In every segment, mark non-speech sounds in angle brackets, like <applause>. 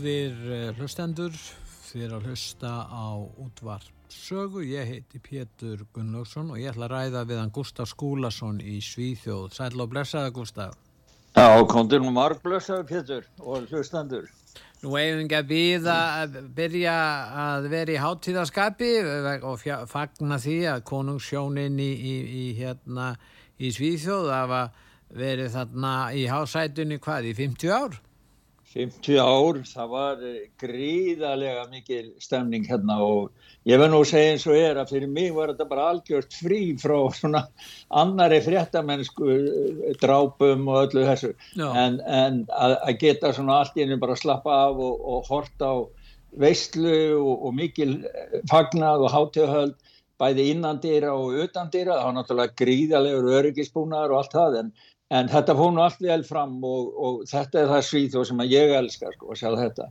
Góðir eh, hlustendur, þið er að hlusta á útvart sögu. Ég heiti Pétur Gunnlaugsson og ég ætla að ræða við hann Gustaf Skúlason í Svíþjóð. Sæl og blessaða Gustaf. Já, kontur nú marg blessaði Pétur og hlustendur. Nú eigum við að byrja að vera í háttíðaskapi og fagna því að konungssjónin í, í, í, hérna, í Svíþjóð hafa verið þarna í hásætunni hvað í 50 ár? 50 ár, það var gríðarlega mikil stemning hérna og ég verð nú að segja eins og er að fyrir mig var þetta bara algjört frí frá svona annari fréttamennsku drápum og öllu þessu. En, en að, að geta svona allt í hennu bara slappa af og, og horta á veistlu og, og mikil fagnað og hátöðhöld bæði innandýra og utandýra, það var náttúrulega gríðarlegur öryggisbúnaður og allt það en En þetta fór nú allt vel fram og, og þetta er það svíþó sem ég elskar sko að sjá þetta.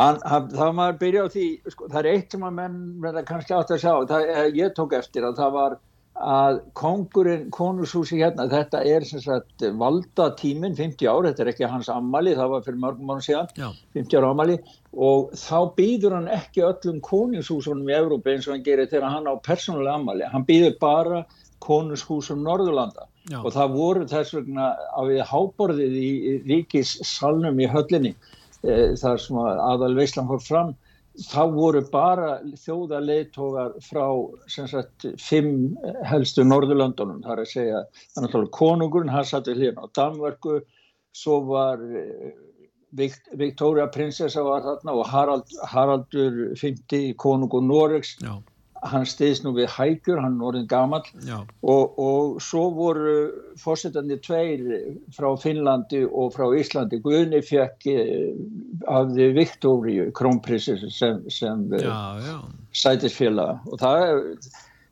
An, það maður byrja á því, sko, það er eitt sem að menn verða kannski átt að sjá, það, ég tók eftir að það var að kongurinn, konurshúsi hérna, þetta er sem sagt valda tíminn 50 ár, þetta er ekki hans ammali, það var fyrir mörgum árum síðan, Já. 50 ára ammali og þá býður hann ekki öllum konurshúsunum í Európa eins og hann gerir þegar hann á persónulega ammali, hann býður bara konurshúsum Norðurlanda. Já. og það voru þess vegna á við háborðið í ríkissalnum í höllinni e, þar sem aðal Veislam fór fram þá voru bara þjóðarleitógar frá sagt, fimm helstu Norðurlandunum þar að segja, þannig að konungurinn hann satt við hlýðan á Danverku svo var e, Victoria prinsessa var þarna og Harald, Haraldur 50 konungur Noregs. Já hann stiðst nú við hækjur, hann orðin gamal og, og svo voru fórsetandi tveir frá Finnlandi og frá Íslandi. Guðni fekk eh, af því Viktóriu, krónprinsess sem, sem eh, sætisfélag og það er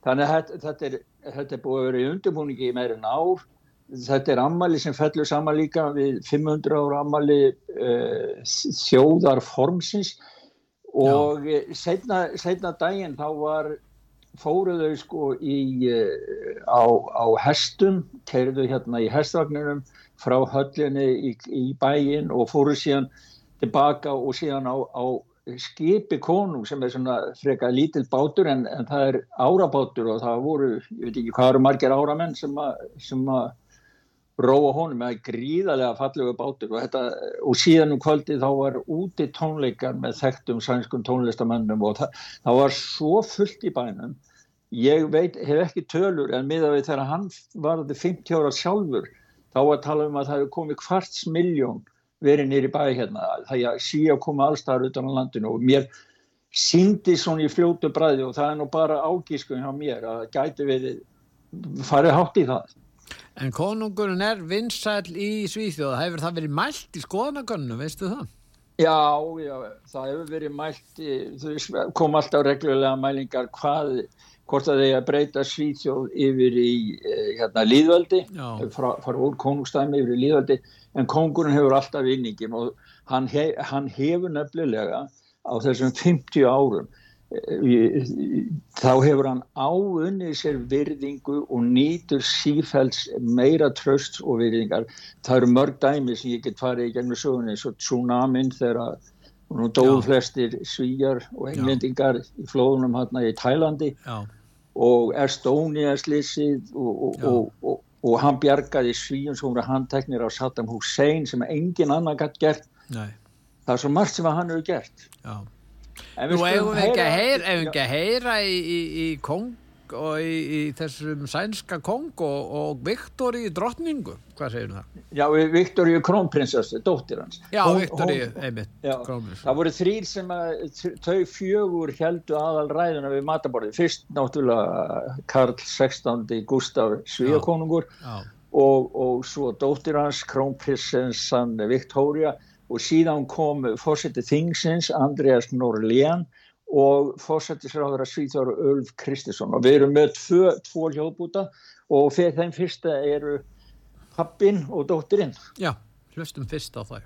þannig að þetta er, þetta er búið að vera í undirbúningi í meirinn ár. Þetta er ammali sem fellur saman líka við 500 ára ammali uh, þjóðarformsins og setna, setna daginn þá var fóruðu sko í, eh, á, á hestum, keirðu hérna í hestvagninum frá höllinni í, í bæin og fóruðu síðan tilbaka og síðan á, á skipi konung sem er svona freka lítill bátur en, en það er árabátur og það voru, ég veit ekki hvað eru margir áramenn sem að róa honum með gríðarlega fallegu bátur. Og, þetta, og síðan um kvöldi þá var úti tónleikar með þekktum sænskum tónlistamennum og það, það var svo fullt í bænum. Ég veit, hef ekki tölur en miða við þegar hann varði 50 ára sjálfur þá var að tala um að það hefur komið kvarts miljón verið nýri bæ hérna. Það ég sé að koma allstaðar utan á landinu og mér síndi svona í fljótu bræði og það er nú bara ágískun hjá mér að gæti við farið hátt í það En konungurinn er vinsæl í Svíþjóða, hefur það verið mælt í skoðanagunnu, veistu það? Já, já, það hefur verið mælt, í, þú kom alltaf reglulega mælingar hvað, hvort að þeir að breyta Svíþjóð yfir í eh, hérna, líðveldi, fara úr konungstæmi yfir í líðveldi, en kongurinn hefur alltaf vinningin og hann, hef, hann hefur nefnilega á þessum 50 árum þá hefur hann áunnið sér virðingu og nýtur sífælds meira tröst og virðingar. Það eru mörg dæmi sem ég get farið í gegnum sögunni og tsunamin þegar nú dóðu flestir svíjar og englendingar í flóðunum hérna í Tælandi. Já. og Estonia slissið og, og, og, og hann bjargaði svíjum sem voru handteknir á Saddam Hussein sem engin annar gætt gert. Nei. það er svo margt sem hann hefur gert. Já. Nú eigum við ekki að heyra, eigum við ekki að heyra í, í, í kong og í, í þessum sænska kong og, og Viktor í drottningu. Hvað segir það? Já, við Viktoríu Krónprinsessu, dóttir hans. Já, Viktor í, einmitt, krónus. það voru þrýr sem að þau fjögur heldu aðal ræðuna við mataborðið. Fyrst náttúrulega Karl 16. Gustaf Svíakonungur og, og svo dóttir hans Krónprinsessan Viktória og síðan kom fórseti Þingsins Andreas Norlén og fórsetisráður að Svíþjóður Ulf Kristinsson og við erum með tvö, tvo hljóðbúta og fyrir þeim fyrsta eru pappin og dóttirinn. já, hlustum fyrst á það.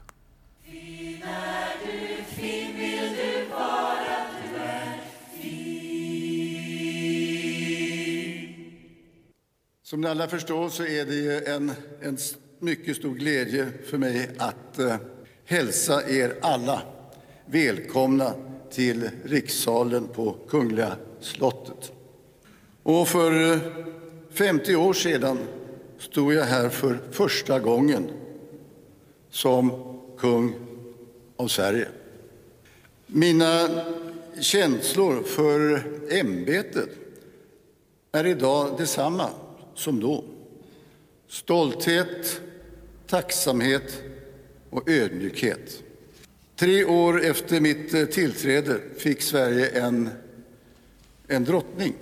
Som ni alla förstår så är det ju en, en mycket stor glädje för mig att eh, hälsa er alla välkomna till rikssalen på Kungliga slottet. Och för eh, 50 år sedan stod jag här för första gången som kung av Sverige. Mina känslor för ämbetet är idag detsamma som då. Stolthet, tacksamhet och ödmjukhet. Tre år efter mitt eh, tillträde fick Sverige en, en drottning.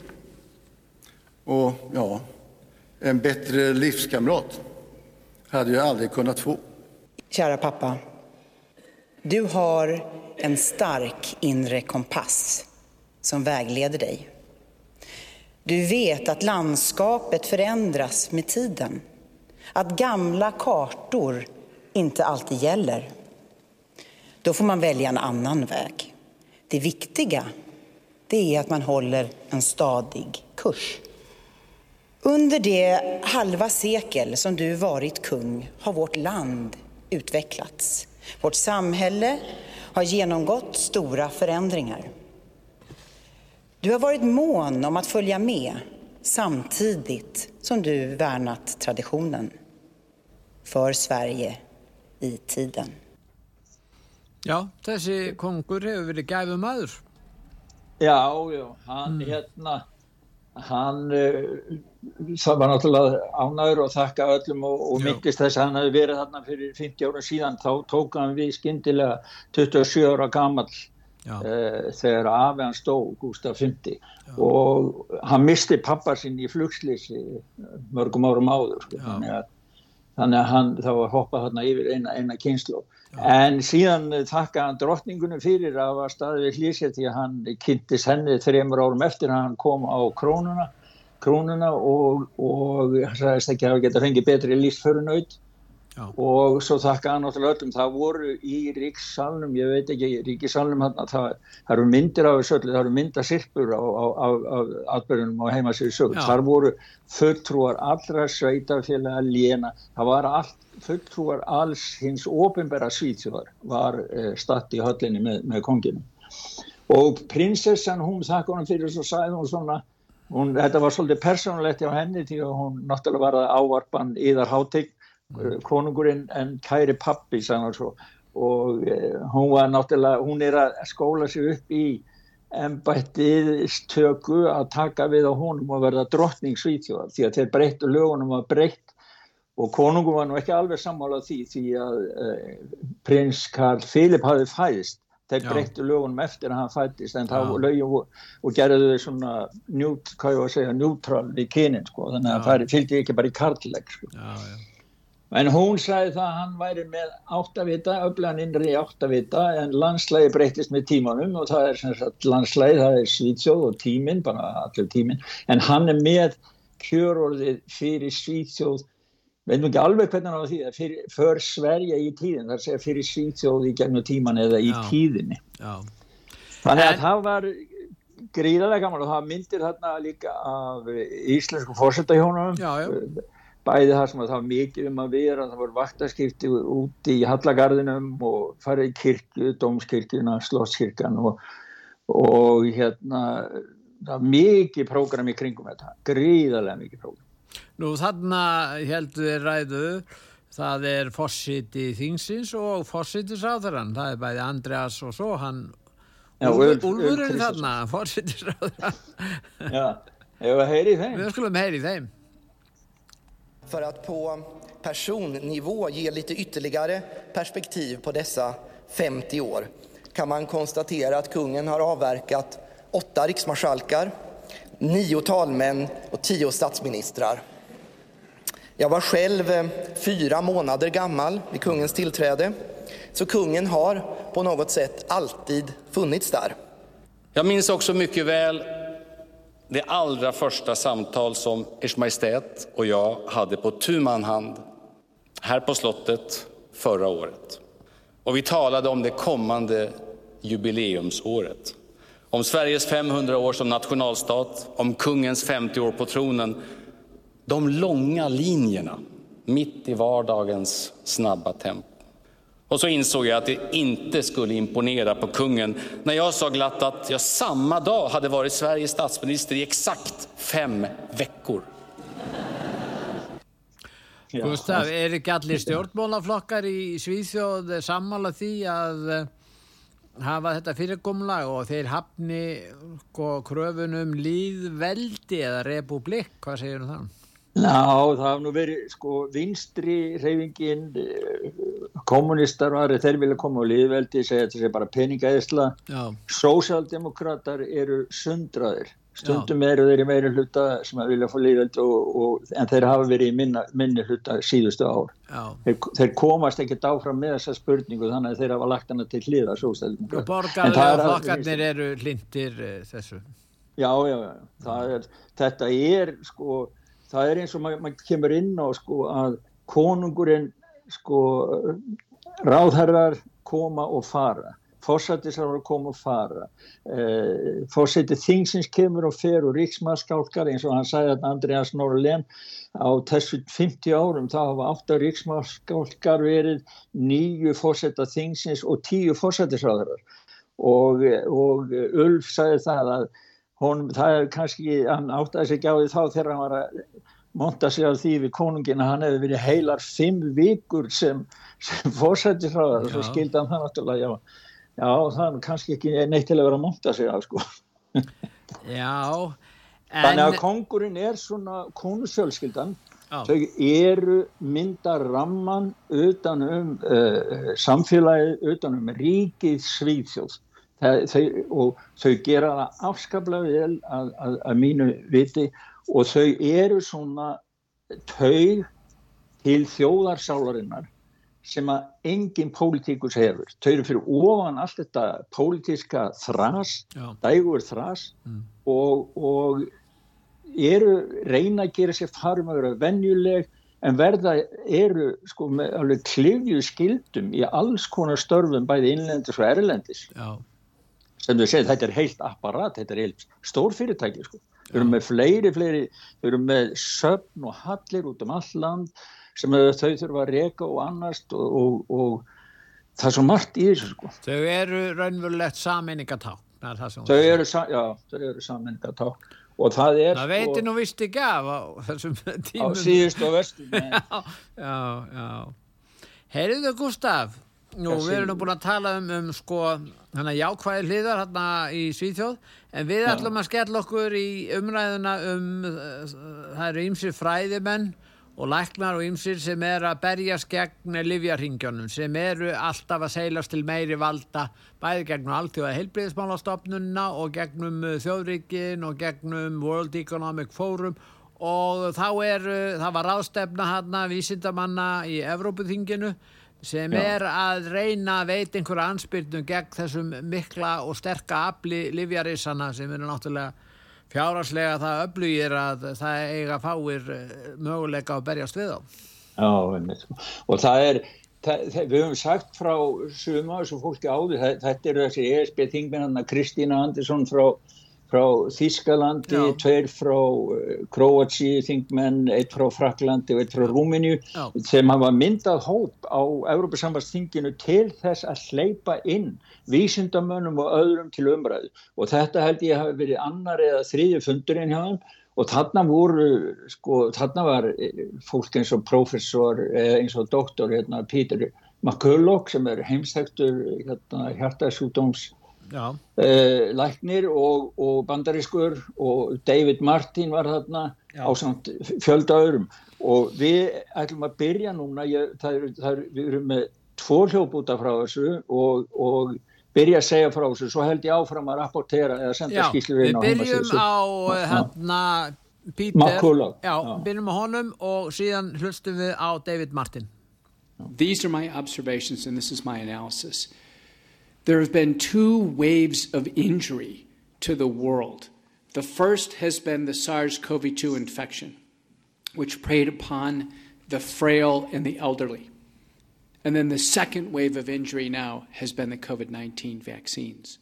Och ja, en bättre livskamrat hade jag aldrig kunnat få. Kära pappa. Du har en stark inre kompass som vägleder dig. Du vet att landskapet förändras med tiden. Att gamla kartor inte alltid gäller. Då får man välja en annan väg. Det viktiga det är att man håller en stadig kurs. Under det halva sekel som du varit kung har vårt land utvecklats. Vårt samhälle har genomgått stora förändringar. Du har varit mån om att följa med samtidigt som du värnat traditionen för Sverige i tiden. Já, þessi kongur hefur verið gæfum maður. Já, já, hann hérna, hann, uh, það var náttúrulega ánæður og þakka öllum og, og Já. myndist þess að hann hefði verið þarna fyrir 50 ára síðan, þá tók hann við skyndilega 27 ára gamall Já, uh, þegar afi hann stó, Gustaf 50 og hann misti pappa sinn í flugslýsi mörgum árum áður sko, þannig að, þannig að hann þá var hoppað þarna yfir eina, eina kynslu en síðan þakka hann drottningunum fyrir að hafa staðið við hlýsið því að hann kynntist henni þreymur árum eftir að hann kom á krónuna krónuna og, og hann sagðist ekki að hafa getað fengið betri lífsförunaut já, og svo þakka hann náttúrulega öllum. Það voru í ríkssalnum ég veit ekki, ríkissalnum það, það, það eru myndir af þessu öllu, það eru myndasirpur á, á, á, á atbyrjunum á heimasíðu sögur, Já. þar voru fulltrúar allra sveitafélaga léna, það var allt fulltrúar alls hins ofinbæra svítjóðar var uh, statt í höllinni með, með konginum. Og prinsessan hún þakka honum fyrir svo sagði hún svona hún, þetta var svolítið persónulegt hjá henni því að hún náttúrulega var að ávarpan yðar hátegn konungurinn en kæri pappi svo og eh, hún var náttúrulega hún er að skóla sig upp í embættiðstöku að taka við á honum og verða drottning Svíþjóðar því að þeir breyttu lögunum að breytt og konungum var nú ekki alveg sammálað því því að eh, prins Karl Filip hafði fæðist þeir Já. breyttu lögunum eftir að hann fættist en þá Já. lögjum og, og gerðu þau svona njút, hvað ég var að segja, njútral við kynin sko, þannig að það fylgdi ekki bara í kartlegg sko. já. En hún sagði það að hann væri með áttavita, öflagan innri áttavita en landslægi breytist með tímanum og það er sem sagt landslægi, það er Svíþjóð og tíminn, bara allir tíminn, en hann er með kjörorðið fyrir Svíþjóð, veitum ekki alveg hvernig hann á því, fyrir, för Sverige í tíðin, að segja fyrir Svíþjóð í gegnum tíman eða í Já. tíðinni. já. Þannig að En- það var gríðarlega gaman og það myndir þarna líka af íslensku já. Bæði það sem að það var mikið um að vera, það voru vaktaskipti úti í Hallagarðinum og farið í kirkju, Dómskirkjuna, Slottskirkjan og, og hérna það var mikið prógram í kringum þetta, gríðarlega mikið prógram. Nú þarna heldur við ræðu, það er Fossiti Þingsins og Fossiti Sáþarann, það er bæði Andreas og svo hann, Já, Úlfur, Ulf- Úlfur Ulf Kristinsson. þarna, Fossiti Sáþarann, Já, ef að heyri þeim. við skulum heyri þeim. För att på personnivå ge lite ytterligare perspektiv på dessa 50 år kan man konstatera att kungen har avverkat åtta riksmarskalkar, nio talmän och tio statsministrar. Jag var själv eh, fyra månader gammal vid kungens tillträde, så kungen har på något sätt alltid funnits där. Jag minns också mycket väl det allra första samtal som Ers Majestät och jag hade på tu man hand här på slottet förra året. Och vi talade om det kommande jubileumsåret. Om Sveriges 500 år som nationalstat, om kungens 50 år på tronen. De långa linjerna mitt i vardagens snabba tempo. Och så insåg jag att det inte skulle imponera på kungen när jag sa glatt att jag samma dag hade varit Sveriges statsminister i exakt fem veckor. Ja. Gustaf, er ekki allir stjórnmálaflokkar í Svíþjóð sammála því að eh, hafa þetta fyrirkomlag og þeir hafni sko, kröfunum líðveldi eða republik, hvað segir þú um það? Já, það hafði nú verið sko vinstri reyfingin, kommunistar og aðri, þeir vilja koma á liðveldi, segja þetta sé bara peningaðisla. Já, Sósaldemokrater eru sundraðir. Stundum eru þeir í meiri hluta sem að vilja fá liðveldi og, og, en þeir hafa verið í minna, minni hluta síðustu ár. já. Þeir, þeir komast ekkert áfram með þessa spurningu þannig að þeir hafa lagt hana til hliða Og sósaldemokrater. borgarlega flokkarnir eru hlindir eh, þessu. Já, já, já, er, þetta er sko, það er eins og maður mað kemur inn á sko að konungurinn sko ráðherrar koma og fara, fórsættisráður koma og fara, eh, fórsætti þingsins kemur og fer og ríksmaðskálkar eins og hann sagði að Andreas Norlén á þessu 50 árum þá hafa 8 ríksmaðskálkar verið nýju fórsætta þingsins og 10 fórsættisráðurar og, og Ulf sagði það að hún, það er kannski, hann áttaði sig ekki á því þá þegar hann var að monta sig á því við konungin að hann hefði verið heilar fimm vikur sem, sem fórsættisráðar og svo skildi hann það náttúrulega, já, já, það er kannski ekki neitt til að vera að monta sig á, sko. Já, Þannig að en, kongurinn er svona konusjölskyldan, þau eru mynda ramman utan um uh, samfélagið, utan um ríkið Svíþjóð. Það, þau, og þau gera það afskaplega vel að, að, að mínu viti og þau eru svona taug til þjóðarsálarinnar sem að engin pólitíkus hefur. Þau eru fyrir ofan allt þetta pólitíska þras, Já. dægur þras og, og eru reyna að gera sér farum að vera venjuleg en verða eru sko með alveg klifju skildum í alls konar störfum bæði innlendis og erlendis já, sem þau segja þetta er heilt apparat, þetta er heilt stór fyrirtæki sko. Þau eru með fleiri, fleiri, þau eru með söfn og hallir út um all land sem þau þurfa að reka og annast og, og, og það er svo margt í þessu sko. þau eru raunverulegt er þú Þau eru, já, þau eru sammenningatá og það er Það veitir nú vist ekki af á þessum <laughs> á tímum. síðust og vestum. <laughs> Já, já, já. Heyrðu Gustaf, nú við erum nú búin að tala um, um sko, hana jákvæði hliðar hérna í Svíþjóð, en við ætlum að skella okkur í umræðuna um, uh, það eru ýmsir fræðimenn og læknar og ýmsir sem er að berjast gegn livjarringjónum, sem eru alltaf að seilast til meiri valda, bæði gegnum alltjóða heilbriðismálastofnunna og gegnum uh, þjóðríkin og gegnum World Economic Forum. Og þá er, uh, það var ráðstefna hana vísindamanna í Evrópuþinginu sem Já. er að reyna að veita einhverja anspyrnum gegn þessum mikla og sterka afli livjarissana sem eru náttúrulega fjárhagslega það öflugir að það eiga fáir eh, möguleika að berjast við á. Já, einmitt. og það er, það, við höfum sagt frá suma þessu fólki áður, þetta eru þessi ESB þingmennanna Kristína Andersson frá frá Þískalandi, Já. tveir frá Kroati, þingmenn, eitt frá Fraklandi og eitt frá Rúmeníu sem hafa myndað hóp á Európa-sambasstinginu til þess að hleypa inn vísindamönnum og öðrum til umræðu. Og þetta held ég hafi verið annar eða þriðju fundurinn hjá hann og þarna voru, sko, þarna var fólk eins og professor, eins og doktor, hérna, Pítur McCulloch sem er heimstæktur hérna, hjartasjúdóms uh, læknir og, og bandarískur og David Martin var þarna Já. á samt fjölda öðrum. Og við ætlum að byrja núna, ég, það er, það er, við erum með tvo hljópúta frá þessu og, og byrja að segja frá þessu, svo held ég áfram að rapportera eða senda á við byrjum á hérna Pítur, já, byrjum á honum og síðan hlustum við á David Martin. These are my observations and this is my analysis There have been two waves of injury to the world The first has been the SARS-CoV-2 infection which preyed upon the frail and the elderly And then the second wave of injury now has been the COVID 19 vaccines.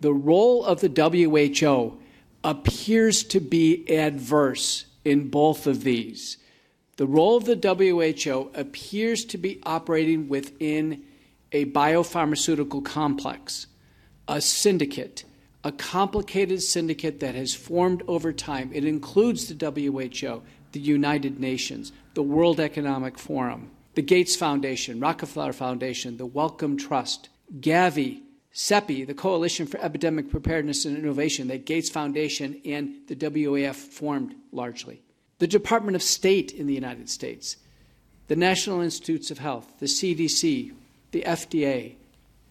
The role of the WHO appears to be adverse in both of these. The role of the WHO appears to be operating within a biopharmaceutical complex, a syndicate, a complicated syndicate that has formed over time. It includes the WHO, the United Nations, the World Economic Forum the Gates Foundation, Rockefeller Foundation, the Wellcome Trust, Gavi, CEPI, the Coalition for Epidemic Preparedness and Innovation that Gates Foundation and the WAF formed largely, the Department of State in the United States, the National Institutes of Health, the CDC, the FDA,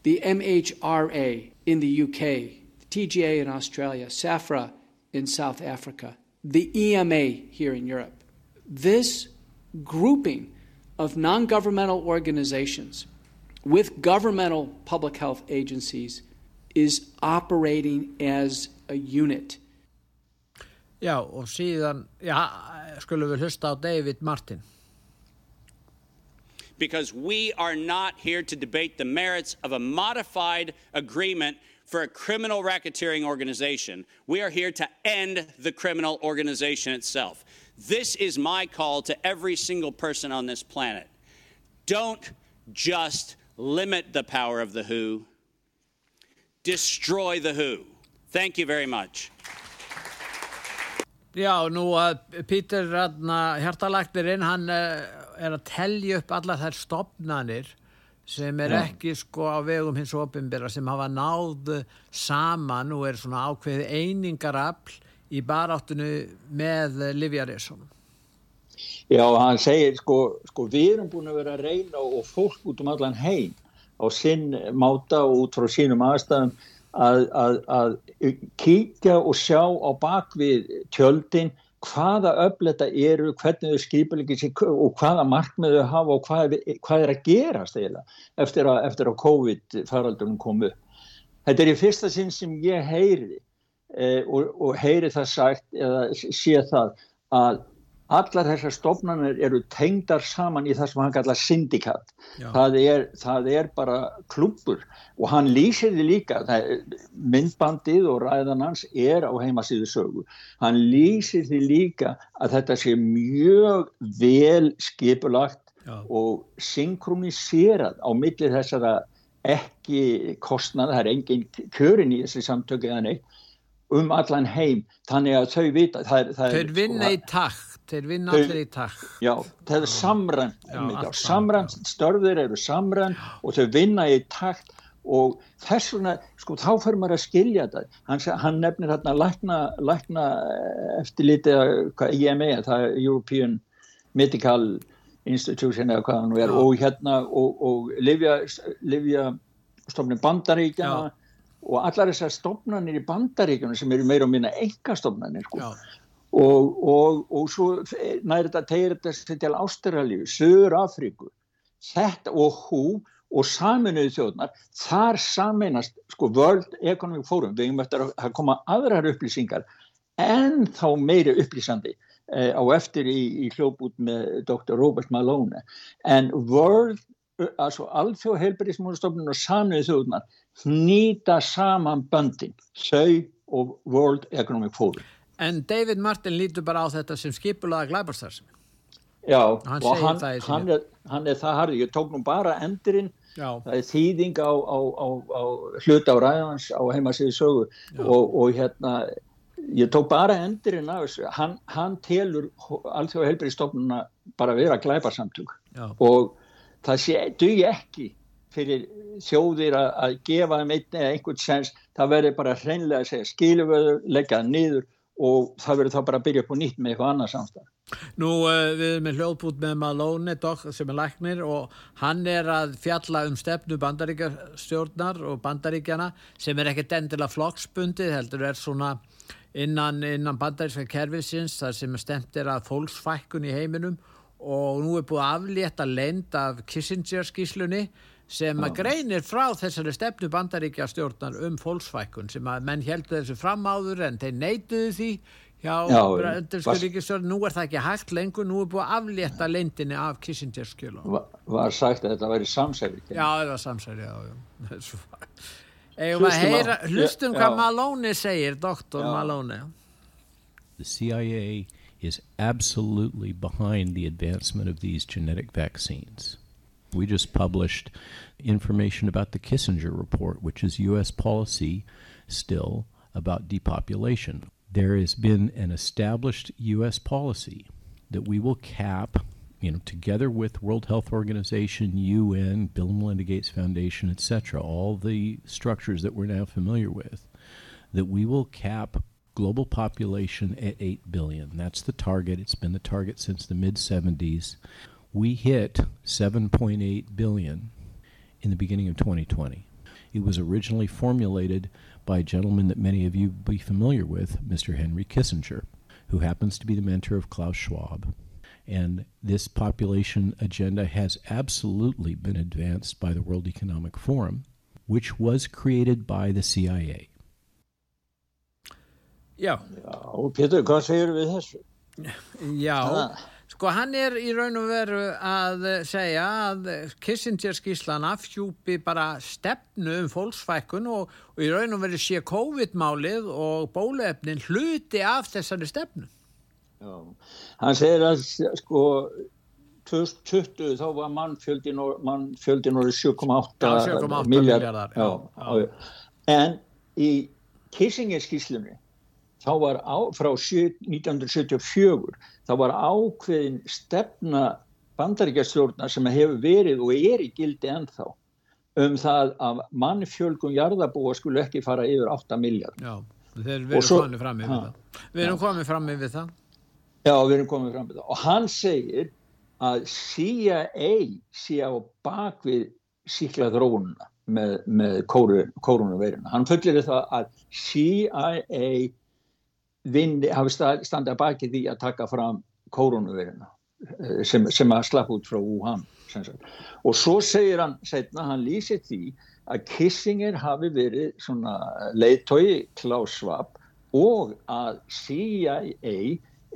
the MHRA in the UK, the TGA in Australia, SAFRA in South Africa, the EMA here in Europe. This grouping of non governmental organizations with governmental public health agencies is operating as a unit. Já, og síðan, já, skulum við hlusta á David Martin. Because we are not here to debate the merits of a modified agreement for a criminal racketeering organization. We are here to end the criminal organization itself. This is my call to every single person on this planet. Don't just limit the power of the WHO, destroy the WHO. Thank you very much. Já, nú að Pítur Hjartalæknirinn, hann uh, er að tellja upp alla þær stopnanir sem er ekki sko á vegum hins ofinbera sem hafa náð saman og er svona ákveði einingarafl í baráttunu með Livjarisson Já, hann segir sko, sko við erum búin að vera að reyna og fólk út um allan heim á sinn máta og út frá sínum aðstæðum að, að, að kíkja og sjá á bakvið tjöldin hvaða öfleta eru, hvernig þau skipur og hvaða markmiðu hafa og hvað, hvað er að gerast eftir að, eftir að COVID faraldunum komu. Þetta er í fyrsta sinn sem ég heyri eh, og, og heyri það sagt eða sé það að allar þessar stofnanir eru tengdar saman í það sem hann kallar syndikat það er, það er bara klubur og hann lýsir því líka er, myndbandið og ræðan hans er á heimasíðu sögu. Hann lýsir því líka að þetta sé mjög vel skipulagt Já. og synkroniserað á milli þessara ekki kostnað, það er engin kjörin í þessi samtöku eða neitt um allan heim, þannig að þau vita það er, það er, Þeir vinna í takt Þeir vinna allir í takk. Já, það er samrænt, samrænt, störðir eru samrænt og þau vinna í takt og þess vegna, sko, þá fyrir maður að skilja þetta. Hann, hann nefnir hérna lækna, lækna eftir lítið IME, það er European Medical Institution eða hvað hann er Já. og hérna og, og Livja, Livja stofnir bandaríkjana Já. og allar þessar stofnanir í bandaríkjana sem eru meira og minna enga stofnanir, sko. Já og, og, og svo næri þetta tegir þetta til Ástralju, Söður Afríku þetta og hú og saminuðu þjóðnar, þar saminast sko World Economic Forum við hefum eftir að koma aðrar upplýsingar en þá meiri upplýsandi eh, á eftir í, í hljóput með Dr. Robert Malone en World altså alþjóð heilbærismúlastofnun og saminuðu þjóðnar nýta saman böndin þau og World Economic Forum. En David Martin lítur bara á þetta sem skipulaða glæbarstarfsemi. Já, Hann og hann, hann, er, hann er það harði. Ég tók nú bara endurinn, Já. það er þýðing á, á, á, á hluta á ræðans á heimasíðu sögu og, og hérna, ég tók bara endurinn af þessu. Hann, hann telur allþjóða helbriðstofnuna bara vera glæparsamtök Já. og það sé, dugi ekki fyrir þjóðir að, að gefa þeim einn eða einhvern sens, það verður bara hreinlega að segja skiluföðu, leggja það niður og það verður þá bara að byrja upp á nýtt með eitthvað annað samstæð. Nú uh, við erum með hljóðbút með Malone sem er læknir og hann er að fjalla um stefnu bandaríkjastjórnar og bandaríkjana sem er ekkert endilega flokksbundið heldur er svona innan, innan bandaríska kerfisins þar sem stemt er að fólksfækkun í heiminum og nú er búið að aflétta lend af Kissinger skíslunni sem að greinir frá þessari stefnu bandaríkjastjórnar um fólksfækkun sem að menn heldur þessu fram áður en þeir neituðu því hjá Já, var- ríkistjórn, nú er það ekki hægt lengur, nú er búið að aflétta leyndinni af Kissinger skjölun. Va- var sagt að þetta væri samsæri. Já, það var samsæri, <laughs> Hlustum hvað já. Malone segir, doktor Já. Malone. The CIA is absolutely behind the advancement of these genetic vaccines. We just published information about the Kissinger report, which is U.S. policy still about depopulation. There has been an established U.S. policy that we will cap, you know, together with World Health Organization, UN, Bill and Melinda Gates Foundation, etc., all the structures that we're now familiar with, that we will cap global population at 8 billion. That's the target. It's been the target since the mid 70s. We hit 7.8 billion in the beginning of 2020. It was originally formulated by a gentleman that many of you be familiar with, Mr. Henry Kissinger, who happens to be the mentor of Klaus Schwab. And this population agenda has absolutely been advanced by the World Economic Forum, which was created by the CIA. Já, Já, og Pétur, hvað segir við þessu? já, Það. Sko hann er í raun og veru að segja að Kissinger skíslan afhjúpi bara stefnu um fólksfækkun og, og í raun og veru sé COVID-málið og bólefnin hluti af þessari stefnu. Já. Hann segir að sko 2020 þá var mannfjöldin orðið 7,8 Já, 7,8 milljar- milljarðar, já, já. En í Kissinger skýslunni þá var á, frá sjö- 1974 þá var ákveðin stefna bandaríkjastjórna sem hefur verið og er í gildi ennþá um það að mannfjölgun jarðabúa skulle ekki fara yfir 8 miljard. Já, þeir erum komið fram yfir Ha. það. Við erum komið fram yfir það. Já, við erum komið fram með það. Og hann segir að CIA sé á bakvið síkla þróununa með, með kórunveiruna. Hann fullir það að CIA vinni, hafi stað- standið að baki því að taka fram kórunveiruna sem, sem að slapp út frá Wuhan. Og svo segir hann setna, hann lýsir því að Kissinger hafi verið svona leiðtói Klaus Schwab og að CIA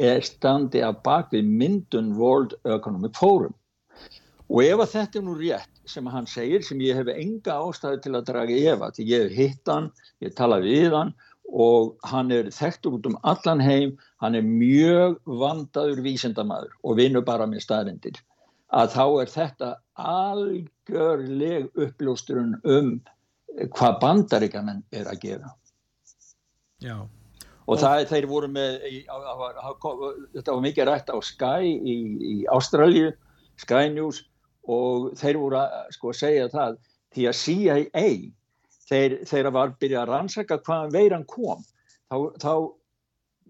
er standi að bakvið myndun World Economic Forum. Og ef að þetta er nú rétt sem hann segir, sem ég hef enga ástæði til að draga efa, því ég hef hitt hann, ég tala við hann og hann er þekktur út um allan heim, hann er mjög vandaður vísindamæður og vinnur bara með staðrindir, að þá er þetta algjörleg uppljósturinn um hvað bandaríkamenn er að gera Já. og það, þeir voru með þetta var mikið rætt á Sky í, í Ástralju Sky News og þeir voru að sko, segja það því að CIA þeir, þeir var byrjað að rannsaka hvaðan veiran kom þá, þá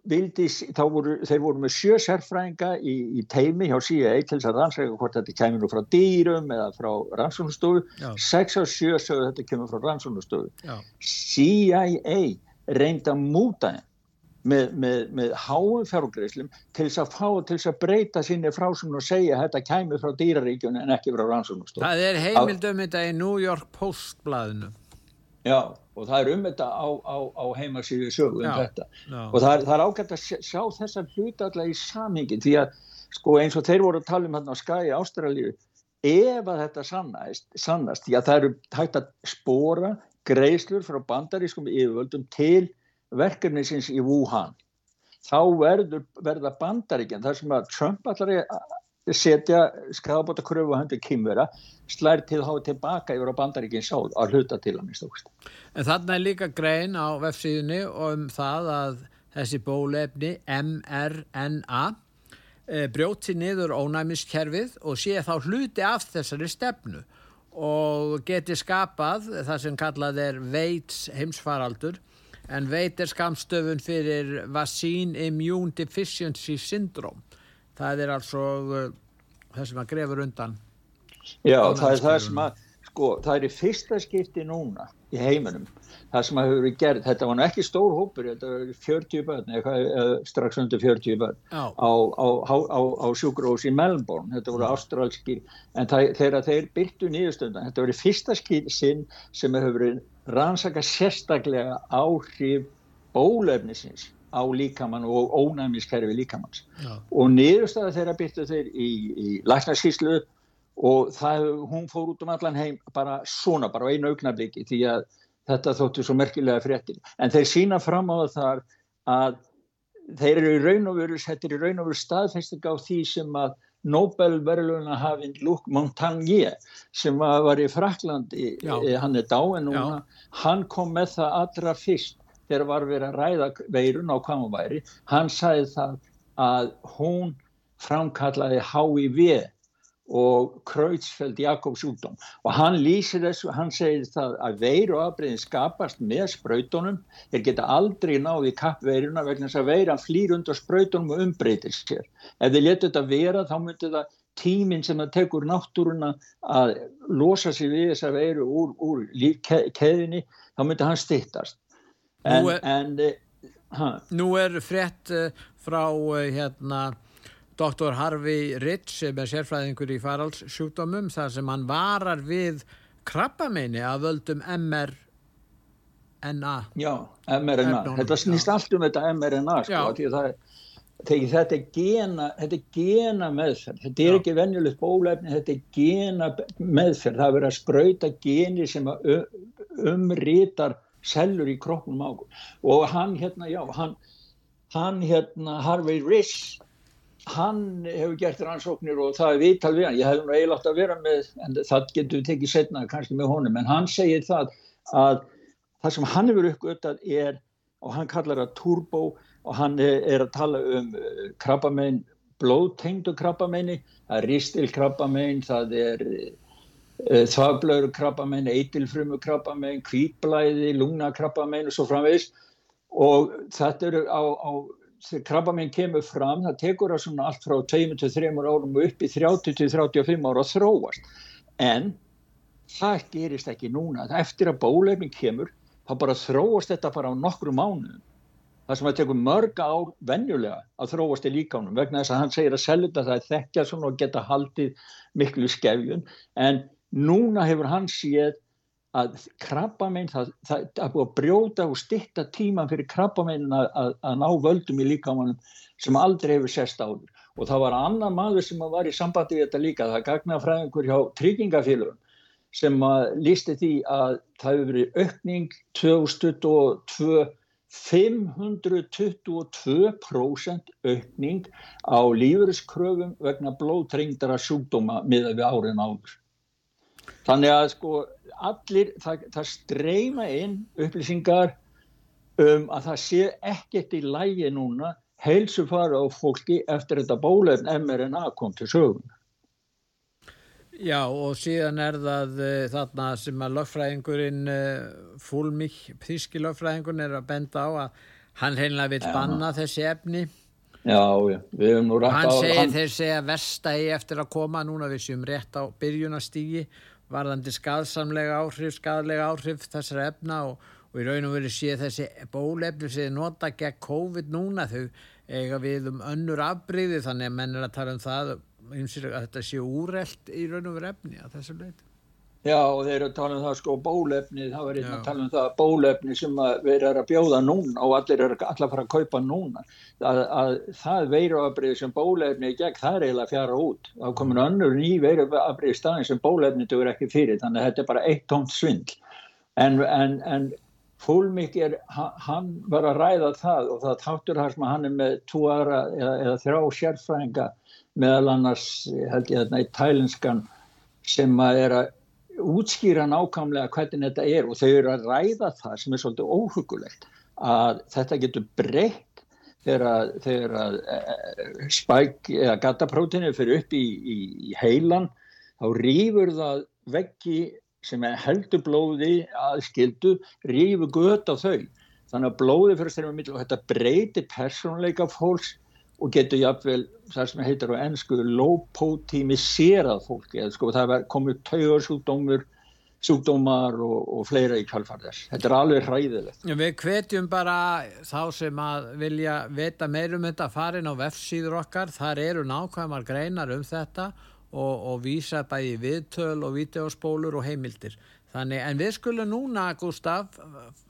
vildi, þá voru, þeir voru með sjö sérfræðinga í, í teimi hjá CIA til þess að rannsaka hvort þetta kemur nú frá dýrum eða frá rannsóknustofu Já. sex á sjö sögðu þetta kemur frá rannsóknustofu Já. CIA reyndi að múta með, með, með háum fjárgreislum til þess að fá til þess að breyta sinni frásum og segja að þetta kæmi frá dýraríkjunni en ekki frá rannsóknustofu. Það er heimildum þetta í New York Post blaðinu. Já, og það er um þetta á, á, á heimasíðu sögu um Já, þetta. já. Og það er, það er ágætt að sjá, þessar hluti alltaf í samhengi því að sko eins og þeir voru að tala um hérna á skæði Ástralíu, ef að þetta sannast, sannast, því að það eru hægt að spora greislur frá bandarískum yfirvöldum til verkefnisins í Wuhan þá verður, verða bandaríkjan þar sem að Trump allar setja skafabóta kröfu að hendur kýmvera slær til þá tilbaka yfir á bandaríkinn sáð að hluta til að mista úrst. En þarna er líka grein á vefsíðunni um það að þessi bólefni mRNA e, brjóti niður ónæmiskerfið og sé þá hluti af þessari stefnu og geti skapað það sem kallað er veits heimsfaraldur en veit er skamstöfun fyrir Vaccine Immune Deficiency Syndrome það er altså uh, það sem að grefur undan Já, það er það sem að sko, það er í fyrsta skipti núna í heiminum, það sem að hefur verið gerð þetta var ekki stór hópur þetta var 40 börn, eða strax undir 40 börn á, á, á, á sjúkrós í Melbourne. Þetta voru ástrálskir, en það, þegar þeir byrtu nýðustundan, þetta var í fyrsta sinn sem hefur verið rannsaka sérstaklega áhrif bólefnisins á líkamann og ónæmiskerfi líkamanns Já. og niðurstaða þeirra byrtu þeir í, í læknarskíslu og það, hún fór út um allan heim bara svona, bara á einu augnabliki því að þetta þóttu svo merkilega fréttir. En þeir sína fram á það að þeir eru í raun og veru þetta er í raun og veru staðfæsting á því sem að Nobelverðluna hafinn Luc Montagnier sem var í Fraklandi, eh, hann er dáin núna, hann kom með það allra fyrst þegar var verið að ræða veirun á hvað hún væri, hann sagði það að hún framkallaði HIV og Kreutzfeldt Jakobs útdóm. Og hann lýsir þessu, hann segir það að veir og afbreyðin skapast með spröytunum, þeir geta aldrei náði kappveiruna vegna þess að veiran flýr undan spröytunum og umbreytir sér. Ef þeir letu þetta vera þá myndir það tíminn sem það tekur náttúruna að losa sig við þess að veiru úr, úr lífkeðinni þá myndir hann stittast en, nú, er, en, uh, nú er frett uh, frá uh, hérna Dr. Harvey Ritz sem er sérfræðingur í faraldsjúkdómum þar sem hann varar við krabbameini að völdum mRNA Já, mRNA, þetta snýst allt um þetta mRNA sko, það, þetta er gena þetta er gena meðferð þetta er Já. ekki venjulegt bólefni, þetta er gena meðferð, það er verið að spröyta geni sem umrítar sellur í kroppnum á og hann hérna, já, hann hann hérna, Harvey Ritz hann hefur gert rannsóknir og það er viðtal við hann, ég hef nú eiginlega átt að vera með, en það getur við tekið setna kannski með honum, en hann segir það að það sem hann hefur uppgötað er, og hann kallar það turbo og hann er að tala um uh, krabbamein, blóðtengdu krabbameini, það er ristilkrabbamein, það er uh, þvagblöður krabbamein, eitilfrumu krabbamein, kvítblæði, lungnakrabbamein og svo framvegis. Og þetta eru á, á þegar krabba minn kemur fram það tekur það svona allt frá 2-3 árum upp í 30-35 ára að þróast. En það gerist ekki núna. Eftir að bólefning kemur þá bara þróast þetta bara á nokkru mánuðum. Það sem að tekur mörg ár venjulega að þróast í líkánum vegna þess að hann segir að seljuta það er þekkja svona og geta haldið miklu skefjun en núna hefur hann séð að krabbamein, það, það, það er búið að brjóta og stitta tíman fyrir krabbameinin að, að, að ná völdum í líkamannum sem aldrei hefur sest áður. Og það var annar maður sem var í sambandi við þetta líka, það gagnaði fræðingur hjá tryggingafélagum sem lísti því að það hefur verið aukning 2022 522% aukning á lífeyriskröfum vegna blóðtringdara sjúkdóma miða við árin áður. Þannig að sko allir, það, það streyma inn upplýsingar um að það sé ekkert í lægi núna heilsu fara á fólki eftir þetta bólefn mRNA kom til sögum. Já og síðan er það uh, þarna sem að lögfræðingurinn uh, eh, fúlmík, þíski lögfræðingurinn er að benda á að hann heimlega vil banna þessi efni. Já, já, við hefum nú rætt á... Hann segir hann... þeir segja verstægi eftir að koma núna við séum rétt á byrjunastígi varðandi skadsamlega áhrif, skadlega áhrif þessara efna og, og í raun og veru sé þessi bólefni sem nota gegn COVID núna þau eiga við um önnur afbríði þannig að menn er að tala um það að þetta sé úrelt í raun og veru efni að þessu leiti. Já þeir eru að tala um það sko bólefni, það var einn að tala um það bólefni sem að vera að bjóða núna og allir eru allar að fara að kaupa núna. Að, að það veiruabrið sem bólefni er gegn, það er eiginlega fjara út. Þá komur önnur ný veiruabrið staðin sem bólefni eru ekki fyrir, þannig að þetta er bara eitt tómt svindl. En, en, en Fólmik er, hann var að ræða það og það þáttur þar sem hann er með tvo aðra eða, eða þrjá sérfræðinga meðal annars held ég í tælinskan sem að er að útskýra nákvæmlega hvernig þetta er og þau eru að ræða það sem er svolítið óhugulegt að þetta getur breytt þegar, að e, e, spæk eða gataprótinu fyrir upp í, í, í heilan þá rýfur það veggi sem heldur blóði aðskildu rífu gött á þau. Þannig að blóði fyrir styrma mitt og þetta breyti persónleika fólks og getur jáfnvel það sem heitir á ennsku lópótímiserað fólki eða sko það komur taugarsjúkdómur sjúkdómar og, og fleira í kvalfarðars. Þetta er alveg hræðilegt. Við hvetjum bara þá sem að vilja veta meirum þetta farin á vefsíður okkar, þar eru nákvæmar greinar um þetta og, og vísa bæði viðtöl og videospólur og heimildir. Þannig, en við skulum núna, Gustaf,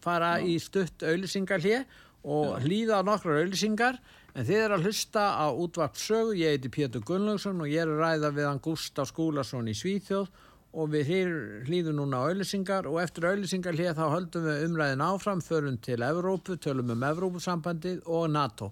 fara Já. í stutt auðlisingarlið og Já. hlýða á nokkru auðlisingar, en þið er að hlusta á útvart sögu, ég heiti Pétur Gunnlaugsson og ég er ræða við hann Gustaf Skúlason í Svíþjóð og við hlýðum núna auðlisingar og eftir auðlisingarlið þá höldum við umræðin áfram, förum til Evrópu, tölum um Evrópusambandið og NATO.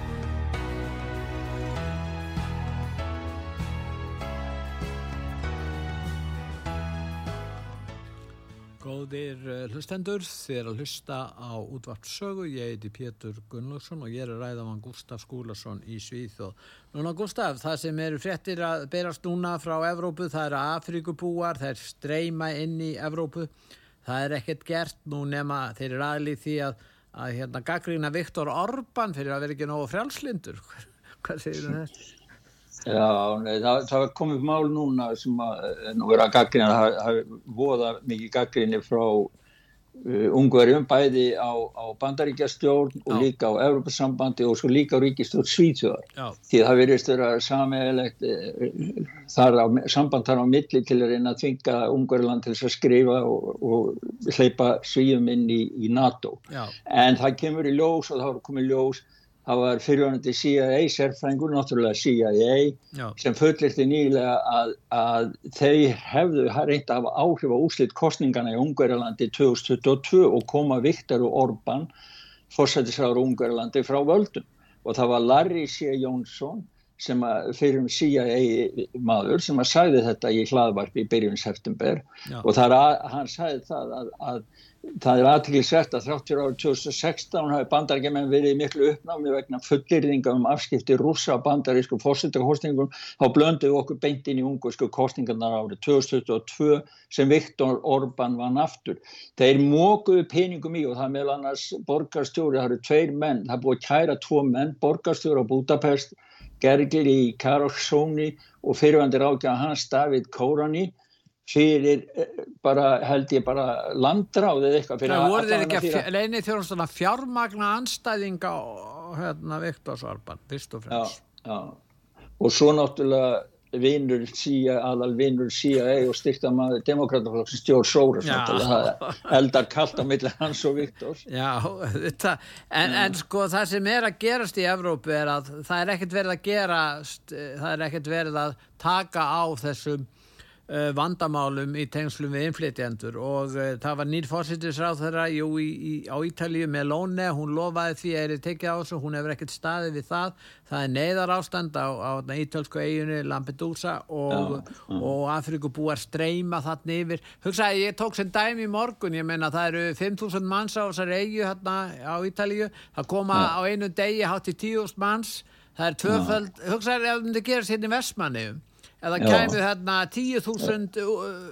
Góðir eh, hlustendur, þið er að hlusta á útvart sögu, ég heiti Pétur Gunnlaugsson og ég er að ræða mann Gustaf Skúlason í Svíþjóð. Núna Gustaf, það sem eru fréttir að berast núna frá Evrópu, það eru Afrikubúar, það er streyma inn í Evrópu, það er ekkert gert nú nema þeir eru aðlið því að, að hérna gaggrína Viktor Orban fyrir að vera ekki nógu frjálslindur. <laughs> Hvað segir það? Já, nei, það, það komið mál núna sem að eh, nú vera að gaggrina, það hafi voða mikið gaggrinni frá uh, ungverjum, bæði á, á bandaríkjastjórn og Já. líka á Európa-sambandi og svo líka á ríkistjórn Svíþjóðar. Því það verðist vera sammeðilegt uh, þar á, samband þar á milli til að reyna að tvinga ungverjuland til að skrifa og, og hleypa svíum inn í, í NATO. Já. En það kemur í ljós og það har komið ljós það var fyrirvænandi CIA sérfrængur, náttúrulega CIA Já. sem fullirti nýlega að, að þeir hefðu reyndi að hafa áhrif á úslitt kostningana í Ungverjalandi 2022 og koma Viktor og Orban fórsættisraður Ungverjalandi frá völdum og það var Larry C. Jónsson sem að fyrir um CIA maður sem að sagði þetta í hlaðvarpi í byrjun september Já. og það að, hann sagði það að, að það er aðtryggilsvært að þráttur árið 2016 hafi bandarækjumenn verið miklu uppnámi vegna fullirðinga um afskipti rúsa bandarísku fórsettakostningum þá blönduðu okkur beintin í ungusku kostningarnar árið 2022 sem Viktor Orban vann aftur. Þeir mókuðu peningum í og það meðal annars borgarstjóri, það eru tveir menn, það búið kæra tvo menn, borgarstjóri á Budapest, Gergil í Karoksóni og fyrirvandir ákjá hans David Kórani fyrir eh, bara held ég bara landráðið eitthvað Það voru þeir ekki að leini þjóðan fjármagna anstæðinga hérna Viktors Orban, fyrst og fremst. Já, já. og svo náttúrulega vinnur CIA, alal vinnur CIA og styrta maður demokrataflokksins George Soros eldar kallt á milli hans og Viktors. Já, þetta en, en sko það sem er að gerast í Evrópu er að það er ekkert verið að gerast það er ekkert verið að taka á þessum vandamálum í tengslum við inflytjendur og uh, það var nýr fórsýttisráð þeirra jú, í, í, á Ítalíu með Lóne, hún lofaði því að það er tekið á þessu, hún hefur ekkert staðið við það. Það er neyðar ástand á, á ítölsku eiginu Lampedusa og, ja, ja. og Afrikubúar streyma þarna yfir. Hugsaði ég tók sem dæmi í morgun ég menna það eru 5.000 manns á þessar eigu hérna á Ítalíu. Það koma ja. á einu degi hátt í 10.000 manns. Það er tvöföld, hugsaði ef þetta gerist hérna í Vestmanniðum eða kæmu þarna 10.000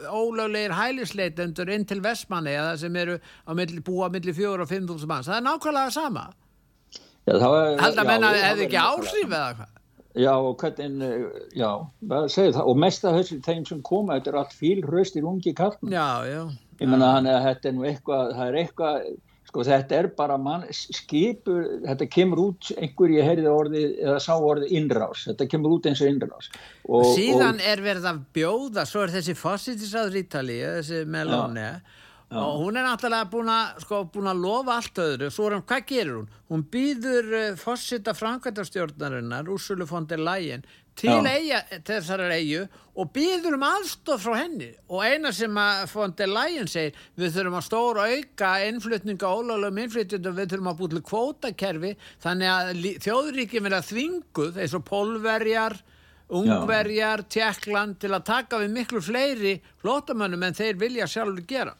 ólöglegir hælisleitendur inn til Vestmanni eða sem eru á milli, búa millir 4 og 5.000 manns. Það er nákvæmlega sama. Held að menna hefði ekki áhrif eða hvað? Já, og hvernig, já, það, og mest af þessu þeim sem koma, þetta er allt fílröstir ungi kalln. Já, já. Ég menna, þannig að þetta er nú eitthvað, það er eitthvað sko þetta er bara mann skipur, þetta kemur út einhver ég heyrði orði eða sá orði innrás, þetta kemur út eins og innrás. Og, síðan og, er verið að bjóða svo er þessi fossitisáður Ítali þessi Meloni ja, ja. og hún er náttúrulega búin að sko, lofa allt öðru, svo er hún, hvað gerur hún? Hún býður uh, fossita framkvæmtastjórnarinnar Úrsulu von der Leyen til eiga, þessar eigu og býður um aðstof frá henni. Og eina sem að der Leyen segir við þurfum að stóra auka innflutninga ólögum innflytjum við þurfum að búið til kvótakerfi þannig að þjóðuríkjum verða þvinguð eins og polverjar ungverjar, tjekkland til að taka við miklu fleiri flótamönnum en þeir vilja sjálfur gera.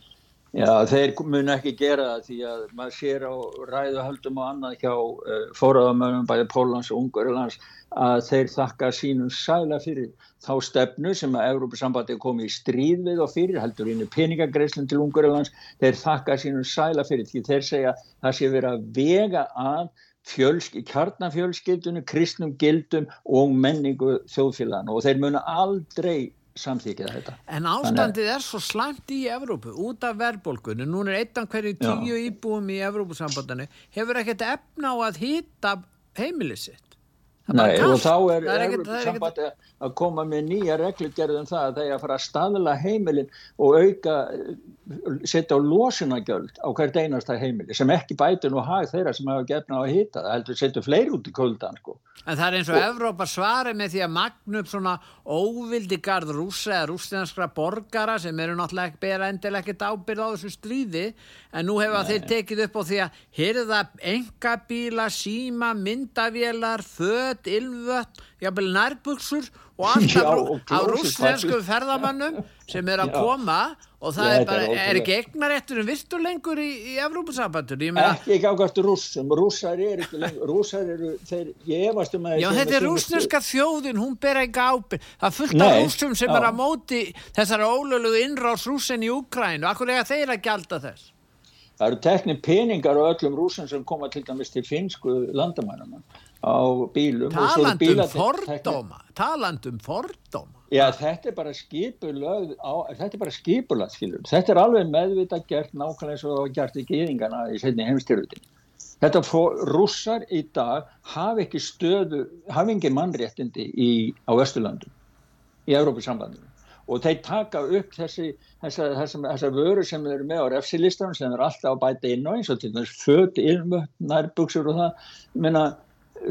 Já, þeir mun ekki gera það því að maður sér á ræðuhaldum og annað hjá uh, fóraðamönnum bæði Pólans og Ungarilands að þeir þakka sínum sæla fyrir þá stefnu sem að Európa-sambandi komið í stríð við og fyrir heldur í peningagreislinn til Ungarilands þeir þakka sínum sæla fyrir því þeir segja það sé verið að vega að fjölsk, kjarnafjölskyldunum, kristnum gildum og menningu þjóðfélagana og þeir muna aldrei samþykja þetta. En ástandið Þannig... er svo slæmt í Evrópu út af verðbólkunni, nú er eittan hverju tíu Já. íbúum í Evrópusambandinu, hefur ekkert efna á að hýta heimilisitt. Nei, og þá er, er Evrópusambandi að koma með nýja reglugerðum það að það er að fara að staðla heimilin og auka, setja á losunagjöld á hvert einasta heimili sem ekki bætur nú hag þeirra sem hafa gefna á að hýta það, heldur setja fleiri út í kuldan sko. En það er eins og, og Evrópa svari með því að magna upp svona óvildi gard rúsa eða rústinanskra borgara sem eru náttúrulega ekki bera endilega ekkert ábyrð á þessu stríði en nú hefa Nei. þeir tekið upp á því að hyrða engabíla, síma, myndavélar, född, ilvött, jafnvel nærbuksur og alltaf <laughs> á rúsnensku ferðamannum sem er að <laughs> koma og það er bara, er ekki egnaréttur en virtur lengur í, í Evrópussambandun ekki ekki ákvæmstu rússum. Rússar er ekki lengur rússar eru, þeir, ég efast um að já þetta er rúsneska þjóðin, hún ber ekki ábyrg það fullt af rússum sem já. er að móti þessar ólöluðu innráðs rússin í Ukrænu, akkur er þeir að gjalda þess? Það eru teknir peningar á öllum rússin sem koma til dæmis til finsku landamænuna á bílum talandum fordóma talandum fordóma. Já þetta er bara skipulög þetta er bara skipulög skilur þetta er alveg meðvita gert nákvæmlega eins og gert í gýðingana í setni heimstyrlutin þetta fór rússar í dag hafi ekki stöðu hafi ekki mannréttindi í, á Östurlandum í Európa-sambandinu og þeir taka upp þessi þessar þessa, þessa vöru sem eru með á refsilistanum sem eru alltaf að bæta inn á eins og til þess född, ilmött, nærbuksur og það. Minna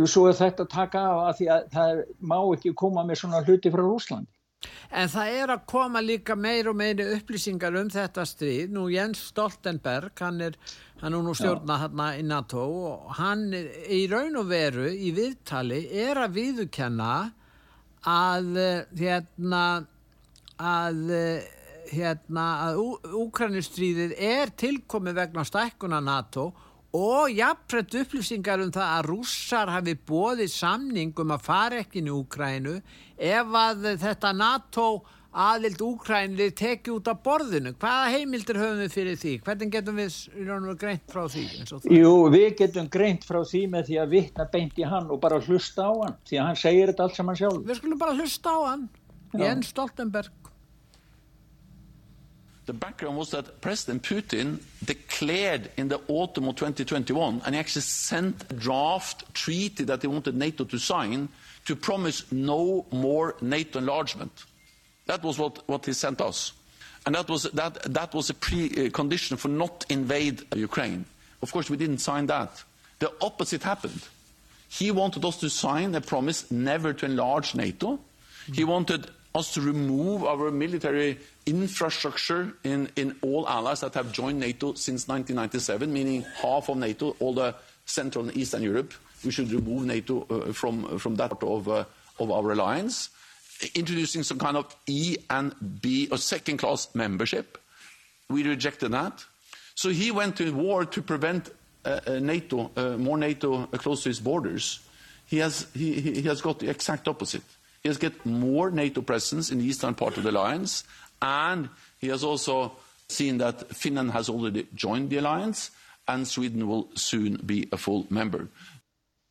svo er þetta að taka af að því að það má ekki koma með svona hluti frá Rúsland. En það er að koma líka meir og meiri upplýsingar um þetta stríð. Nú Jens Stoltenberg, hann er, hann er nú stjórnað hérna í NATO og hann í raun og veru í viðtali er að viðukenna að hérna að hérna að Úkrænustríðið er tilkomið vegna stækkuna NATO og og jafnframt upplýsingar um það að rússar hafi bóðið samning um að fara ekki inn í Úkrænu ef að þetta NATO aðild Úkrænli teki út af borðinu. Hvaða heimildir höfum við fyrir því? Hvernig getum við greint frá því? Jú, við getum greint frá því með því að vittna beint í hann og bara hlusta á hann því að hann segir þetta allt saman sjálf. Við skulum bara hlusta á hann. Jens Stoltenberg. The background was that President Putin declared in the autumn of 2021, and he actually sent a draft treaty that he wanted NATO to sign to promise no more NATO enlargement. That was what, what he sent us. And that was, that, that was a precondition for not invade Ukraine. Of course, we didn't sign that. The opposite happened. He wanted us to sign a promise never to enlarge NATO. He wanted us to remove our military infrastructure in, in all allies that have joined NATO since 1997, meaning half of NATO, all the Central and Eastern Europe. We should remove NATO uh, from, from that part of, uh, of our alliance. Introducing some kind of E and B or second class membership. We rejected that. So he went to war to prevent uh, uh NATO, uh, more NATO close to his borders. He has, he, he has got the exact opposite. He has got more NATO presence in the eastern part of the alliance And he has also seen that Finland has already joined the alliance and Sweden will soon be a full member.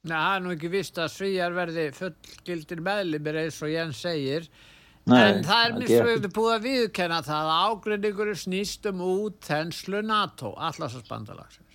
Nei, það er nú ekki vist að Svíjar verði fullgildir meðlumir eins og Jens segir Nei, en það er misfjögðu búið að viðkenna það að ágrinningur snýst um út þenslu NATO, allarsasbandalagsins.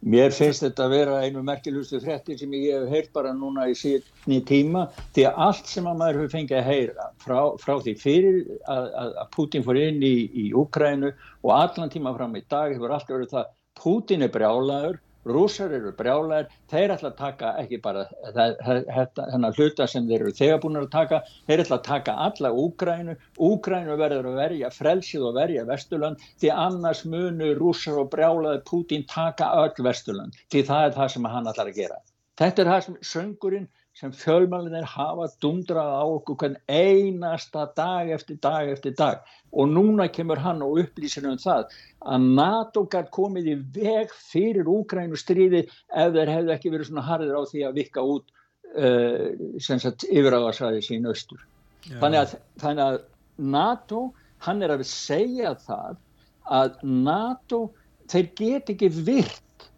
Mér finnst þetta að vera einu merkilustu frettir sem ég hef heyrt bara núna í síðan tíma því að allt sem að maður hefur fengið að heyra frá, frá því fyrir að, að, Putin fór inn í, í Ukrænu og allan tíma fram í dag hefur alltaf verið það Putin er brjálagur rúsar eru brjálæðir, þeir ætla að taka ekki bara þennan hluta sem þeir eru þegar búin að taka, þeir ætla að taka alla Úgrænu, Úgrænu verður að verja frelsið og verja Vesturland því annars munu rúsar og brjálæðir Putin taka öll Vesturland því það er það sem hann ætlar að gera. Þetta er það sem söngurinn sem fjölmælinir hafa dundrað á okkur hvern einasta dag eftir dag eftir dag og núna kemur hann og upplýsir um það að NATO gæt komið í veg fyrir Úgrænu stríði ef þeir hefðu ekki verið svona harðir á því að vikka út uh, yfiráðarsæði sín austur. Þannig að, þannig að NATO, hann er að segja það að NATO, þeir get ekki virt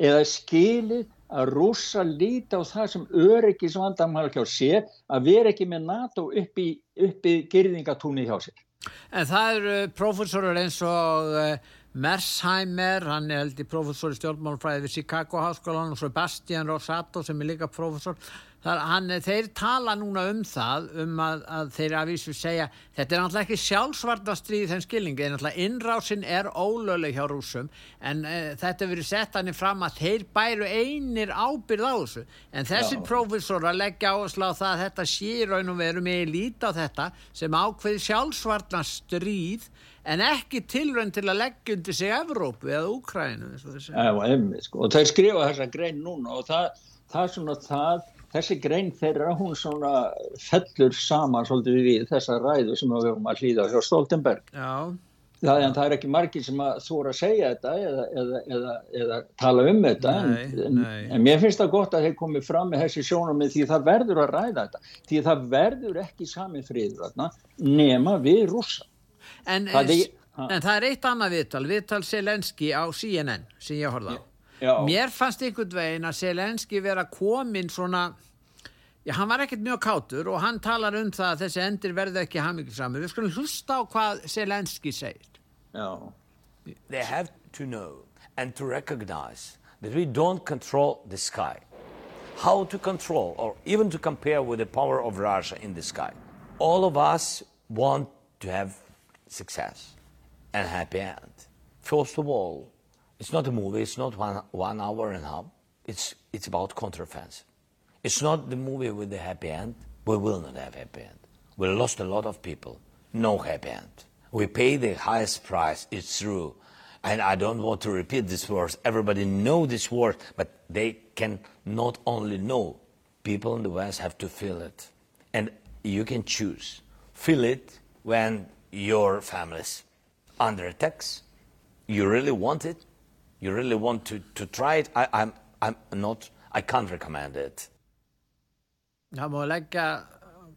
eða skilið að rúsa líti á það sem öryggisvandamál hjá sér að vera ekki með NATO upp í, í gerðingatúni hjá sér. En það eru profesorur eins og uh, Mersheimer, hann er held í profesor í stjórnmálfræði við Chicago Háskólan og Sebastian Rosato sem er líka profesor Þar, hann, þeir tala núna um það um að, að þeir að vísu segja þetta er náttúrulega ekki sjálfsvarta stríð þeim skilningi, en náttúrulega innrásin er ólögleg hjá rúsum en uh, þetta verið sett hann í fram að þeir bæru einir ábyrð á þessu. En þessi prófessor að leggja áherslu á það að þetta sé raun og veru með lít á þetta sem ákveði sjálfsvarta stríð en ekki tilrönd til að leggja undir sig Evrópu eða Úkrænu sko. og þeir skrifa þessa grein núna og það, það er svona það þessi grein þeirra hún svona fellur saman svolítið við þessa ræðu sem við höfum að hlýða hjá Stoltenberg. Já. Það, en það er ekki margir sem að þóra að segja þetta eða, eða, eða, eða tala um þetta nei, en, nei. en mér finnst það gott að þeir komið fram með þessi sjónum því það verður að ræða þetta því það verður ekki sami þarna, nema við rúsa en, það er, en það er eitt annað viðtal viðtal Selenski á CNN sem ég horfði á Já. Mér fannst einhvern veginn að Selenski vera komin svona, já hann var ekkert mjög kátur og hann talar um það að þessi endir verði ekki hamingisamur. Við skulum hlusta á hvað Selenski segir. Já. They have to know and to recognize that we don't control the sky. How to control or even to compare with the power of Russia in the sky. All of us want to have success and happy end. First of all, It's not a movie. It's not one, one hour and a half. It's, it's about counteroffensive. It's not the movie with the happy end. We will not have happy end. We lost a lot of people. No happy end. We pay the highest price. It's true. And I don't want to repeat these words. Everybody know these words, but they can not only know. People in the West have to feel it. And you can choose. Feel it when your family's under attacks. You really want it you really want to, to try it, I, I'm, I'm not, I can't recommend it. Það má leggja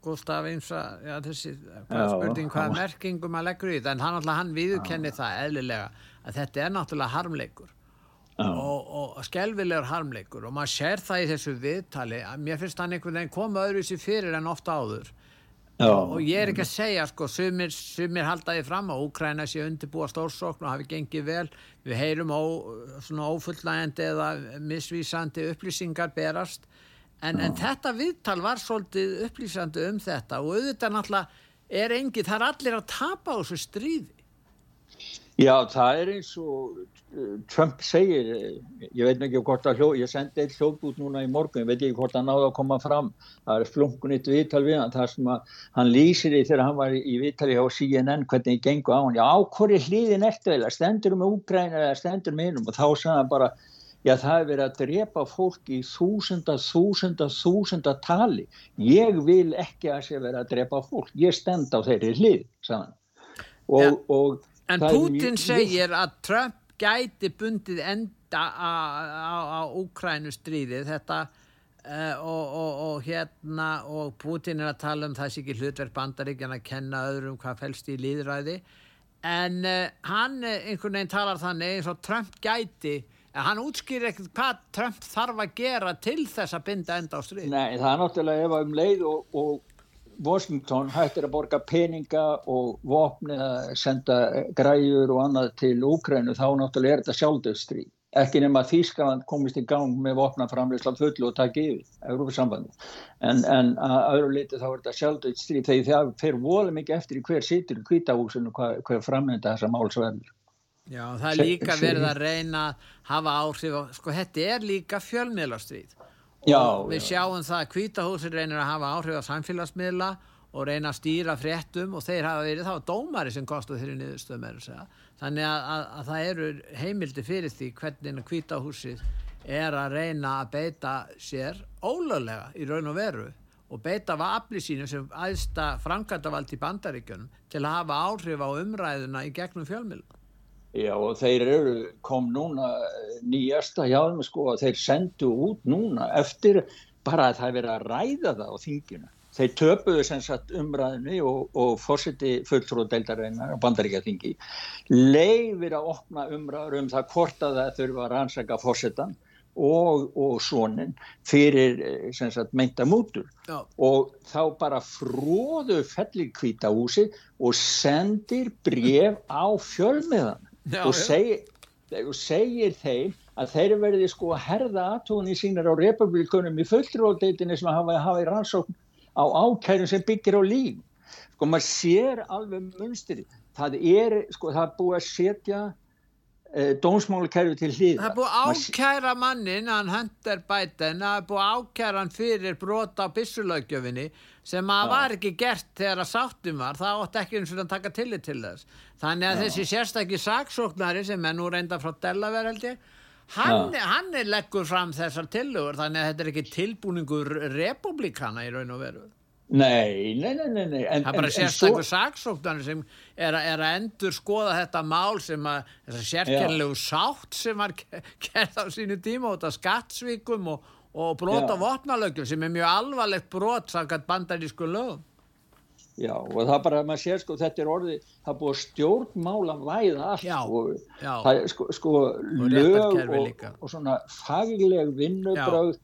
Gustaf eins að ja, þessi hvað spurning hvað merkingum að leggur í það en hann, hann viðkenni það eðlilega að þetta er náttúrulega harmleikur. Og, og skelvilegur harmleikur og maður sér það í þessu viðtali að mér finnst hann einhvern veginn koma öðru sér fyrir en ofta áður Já. og ég er ekki að segja sko, sumir, sumir haldaði fram að Úkræna sé undirbúa stórsókn og hafi gengið vel. Við heyrum ó, svona ófullnægandi eða misvísandi upplýsingar berast. En, en þetta viðtal var svolítið upplýsandi um þetta og auðvitað náttúrulega er engið, það er allir að tapa á þessu stríði. Já, það er eins og Trump segir, ég veit ekki hvort að hljóð, ég sendi eitt hljóðbút núna í morgun, ég veit ekki hvort að náða að koma fram, það er flunkunnitt viðtal við hann, það sem að hann lýsir því þegar hann var í viðtali á CNN hvernig ég gengur á hann, já, hverju hlýðin eftir eða stendur um Úgræn eða stendur með hennum og þá sagði hann bara, já, það er verið að drepa fólk í þúsunda, þúsunda, þúsunda tali, ég vil ekki að sé verið að drepa fólk, ég stend á þeirri hlýð, sagði hann. Og, ja. og En Putin segir að Trump gæti bundið enda á Úkrænu stríðið þetta uh, og, og, og hérna og Putin er að tala um sé ekki hlutverk bandaríkjan að kenna öðrum hvað fælst í líðræði en uh, hann einhvern veginn talar þannig eins og Trump gæti en hann útskýr ekkert hvað Trump þarf að gera til þess að binda enda á stríð. Nei, það er náttúrulega ef að um leið og, og Washington hættir að borga peninga og vopni að senda græjur og annað til Úkrænu þá náttúrulega er þetta sjálfdöðstrí ekki nema að Þýskaland komist í gang með vopnaframleysla fullu og takk yfir Európa-sambandi en, en að öðru liti þá er þetta sjálfdöitt stríð þegar það fer volum ekki eftir í hver situr í kvítahúsinu hver, hver framönda þessa málsverður Já, það er líka verið að reyna að hafa áhrif og sko, þetta er líka fjölmiðlastríð Já, og við sjáum það að kvítahúsin reynir að hafa áhrif á samfélagsmiðla og reyna að stýra fréttum og þeir hafa verið, var dómari sem kostuð þeirri niðurstöðum er að segja þannig að, að, að það eru heimildi fyrir því hvernig kvítahúsið er að reyna að beita sér ólöglega í raun og veru og beita var afli sínu sem aðsta framkvæmdavald í bandaríkjunum til að hafa áhrif á umræðuna í gegnum fjölmjölu. Já og þeir eru kom núna nýjasta hjá þeim sko að þeir sendu út núna eftir bara að það verið að ræða það á þinginu. Þeir töpuðu sem sagt umræðinu og, og fórseti fulltróðdeildarinnar á bandaríkjaþingi leifir að opna umræður um það hvort að það þurfa að rannsaka fórsetan og, og svonin fyrir sem sagt meinta mútur. Já. og þá bara fróðu fellir kvítahúsi og sendir bref á fjölmiðan Já, og segir, og segir þeim að þeir verði sko að herða aðtóðinni sínar á republikunum í fulltróðdeildinni sem hafa, hafa í rannsókn á ákærum sem byggir á líf sko maður sér alveg munstri það er sko það er búið að setja uh, dómsmálakæru til hlýða Það er búið ákæra mannin, hann Hunter Biden, það er búið ákæra hann fyrir brota á byssulögjöfinni sem að var ekki gert þegar að sáttum var, það átti ekki eins og að taka tillit til þess. Þannig að Já. þessi sérstakki saksóknari sem er nú reynda frá Delaware held ég, hann, hann er leggur fram þessar tillögur, þannig að þetta er ekki tilbúningur republikana í raun og veru. Nei, nei, nei, nei. En, Það er bara en sérstakku saksóknarnir sem er, er að endur skoða þetta mál sem að þessar sérkennlegu sátt sem var gerð á sínu tíma og þetta skattsvíkum og, og brot á Já. vopnalögjum sem er mjög alvarlegt brot samkvæmt bandarísku lögum. Já, og það er bara að maður sér sko þetta er orðið, það er búið stjórnmála væða allt Já, og já. það er sko, sko lög réttarkerfi og, og svona fagleg vinnubröð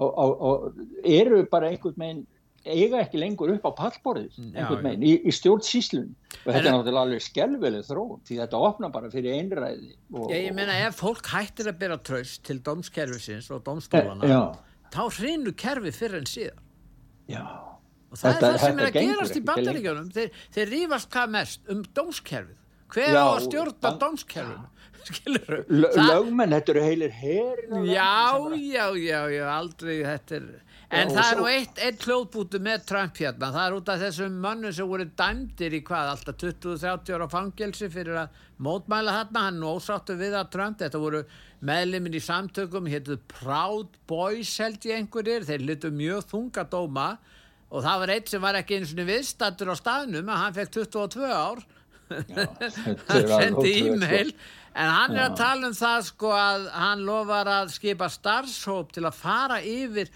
og, og, og eru bara einhvern veginn eiga ekki lengur upp á pallborðið já, einhvern veginn í, í stjórnsýslun og þetta En- er náttúrulega alveg skelveleg þróun því þetta opna bara fyrir einræði og, Ég, ég meina ef fólk hættir að byrja tröst til dómskerfisins og dómstólana, Já. þá hrinu kerfi fyrir en síðan. Já. Og það Þetta- er það sem er að gerast í bandaríkjunum. Þeir, þeir rífast hvað mest um dómskerfið. Hver á að stjórna Lö- <laughs> lögmenn, þetta eru heilir herin Já, já, já, já, aldrei þetta er... En Já, það er nú eitt, eitt hljóðbútu með Trump hérna, það er út af þessum mönnum sem voru dæmdir í hvað, alltaf 20-30 ára fangelsi fyrir að mótmæla þarna, hann er ósáttu við að Trump, þetta voru meðlimin í samtökum, héttu Proud Boys held ég einhverjir, þeir lyttu mjög þunga dóma. Og það var eitt sem var ekki eins og viðstattur á staðnum, að hann fekk 22 ár, <laughs> þetta hann er sendi ótrúlegt, e-mail. Sko. en hann er Já. að tala um það sko að hann lofar að skipa starfshóp til að fara yfir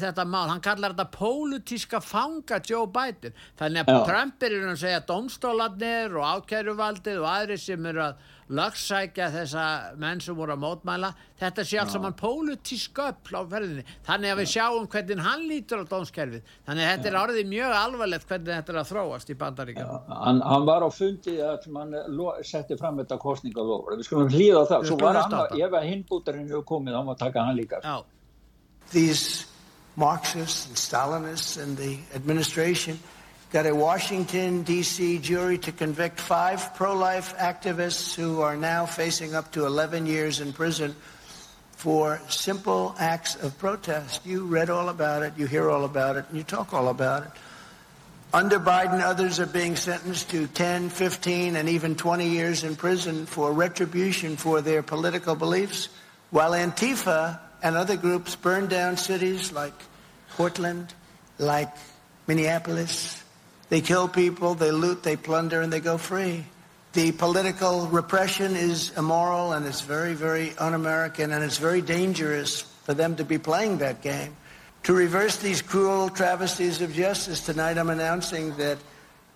þetta mál, hann kallar þetta pólutíska fanga Joe Biden. Þannig að Já. Trump er raun að segja að domstólarnir og ákæruvaldið og aðri sem eru að lögsækja þessa menn sem voru að mótmæla þetta sé allt saman pólutísk öll á ferðinni, þannig að við sjáum hvernig hann lítur á dómskerfið. Þannig að þetta er orðið mjög alvarlegt hvernig þetta er að þróast í bandaríkjum hann, hann var á fundi að mann setti fram þetta kostningalofur við skulum hlýða það, svo skulum var hann ef að hinbútarinn hefur komið, hann var að taka hann líka. Já. These Marxists and Stalinists and the administration got a Washington, D.C. jury to convict five pro life activists who are now facing up to 11 years in prison for simple acts of protest. You read all about it, you hear all about it, and you talk all about it. Under Biden, others are being sentenced to 10, 15, and even 20 years in prison for retribution for their political beliefs, while Antifa and other groups burn down cities like Portland, like Minneapolis. They kill people, they loot, they plunder, and they go free. The political repression is immoral and it's very, very un American, and it's very dangerous for them to be playing that game. To reverse these cruel travesties of justice, tonight I'm announcing that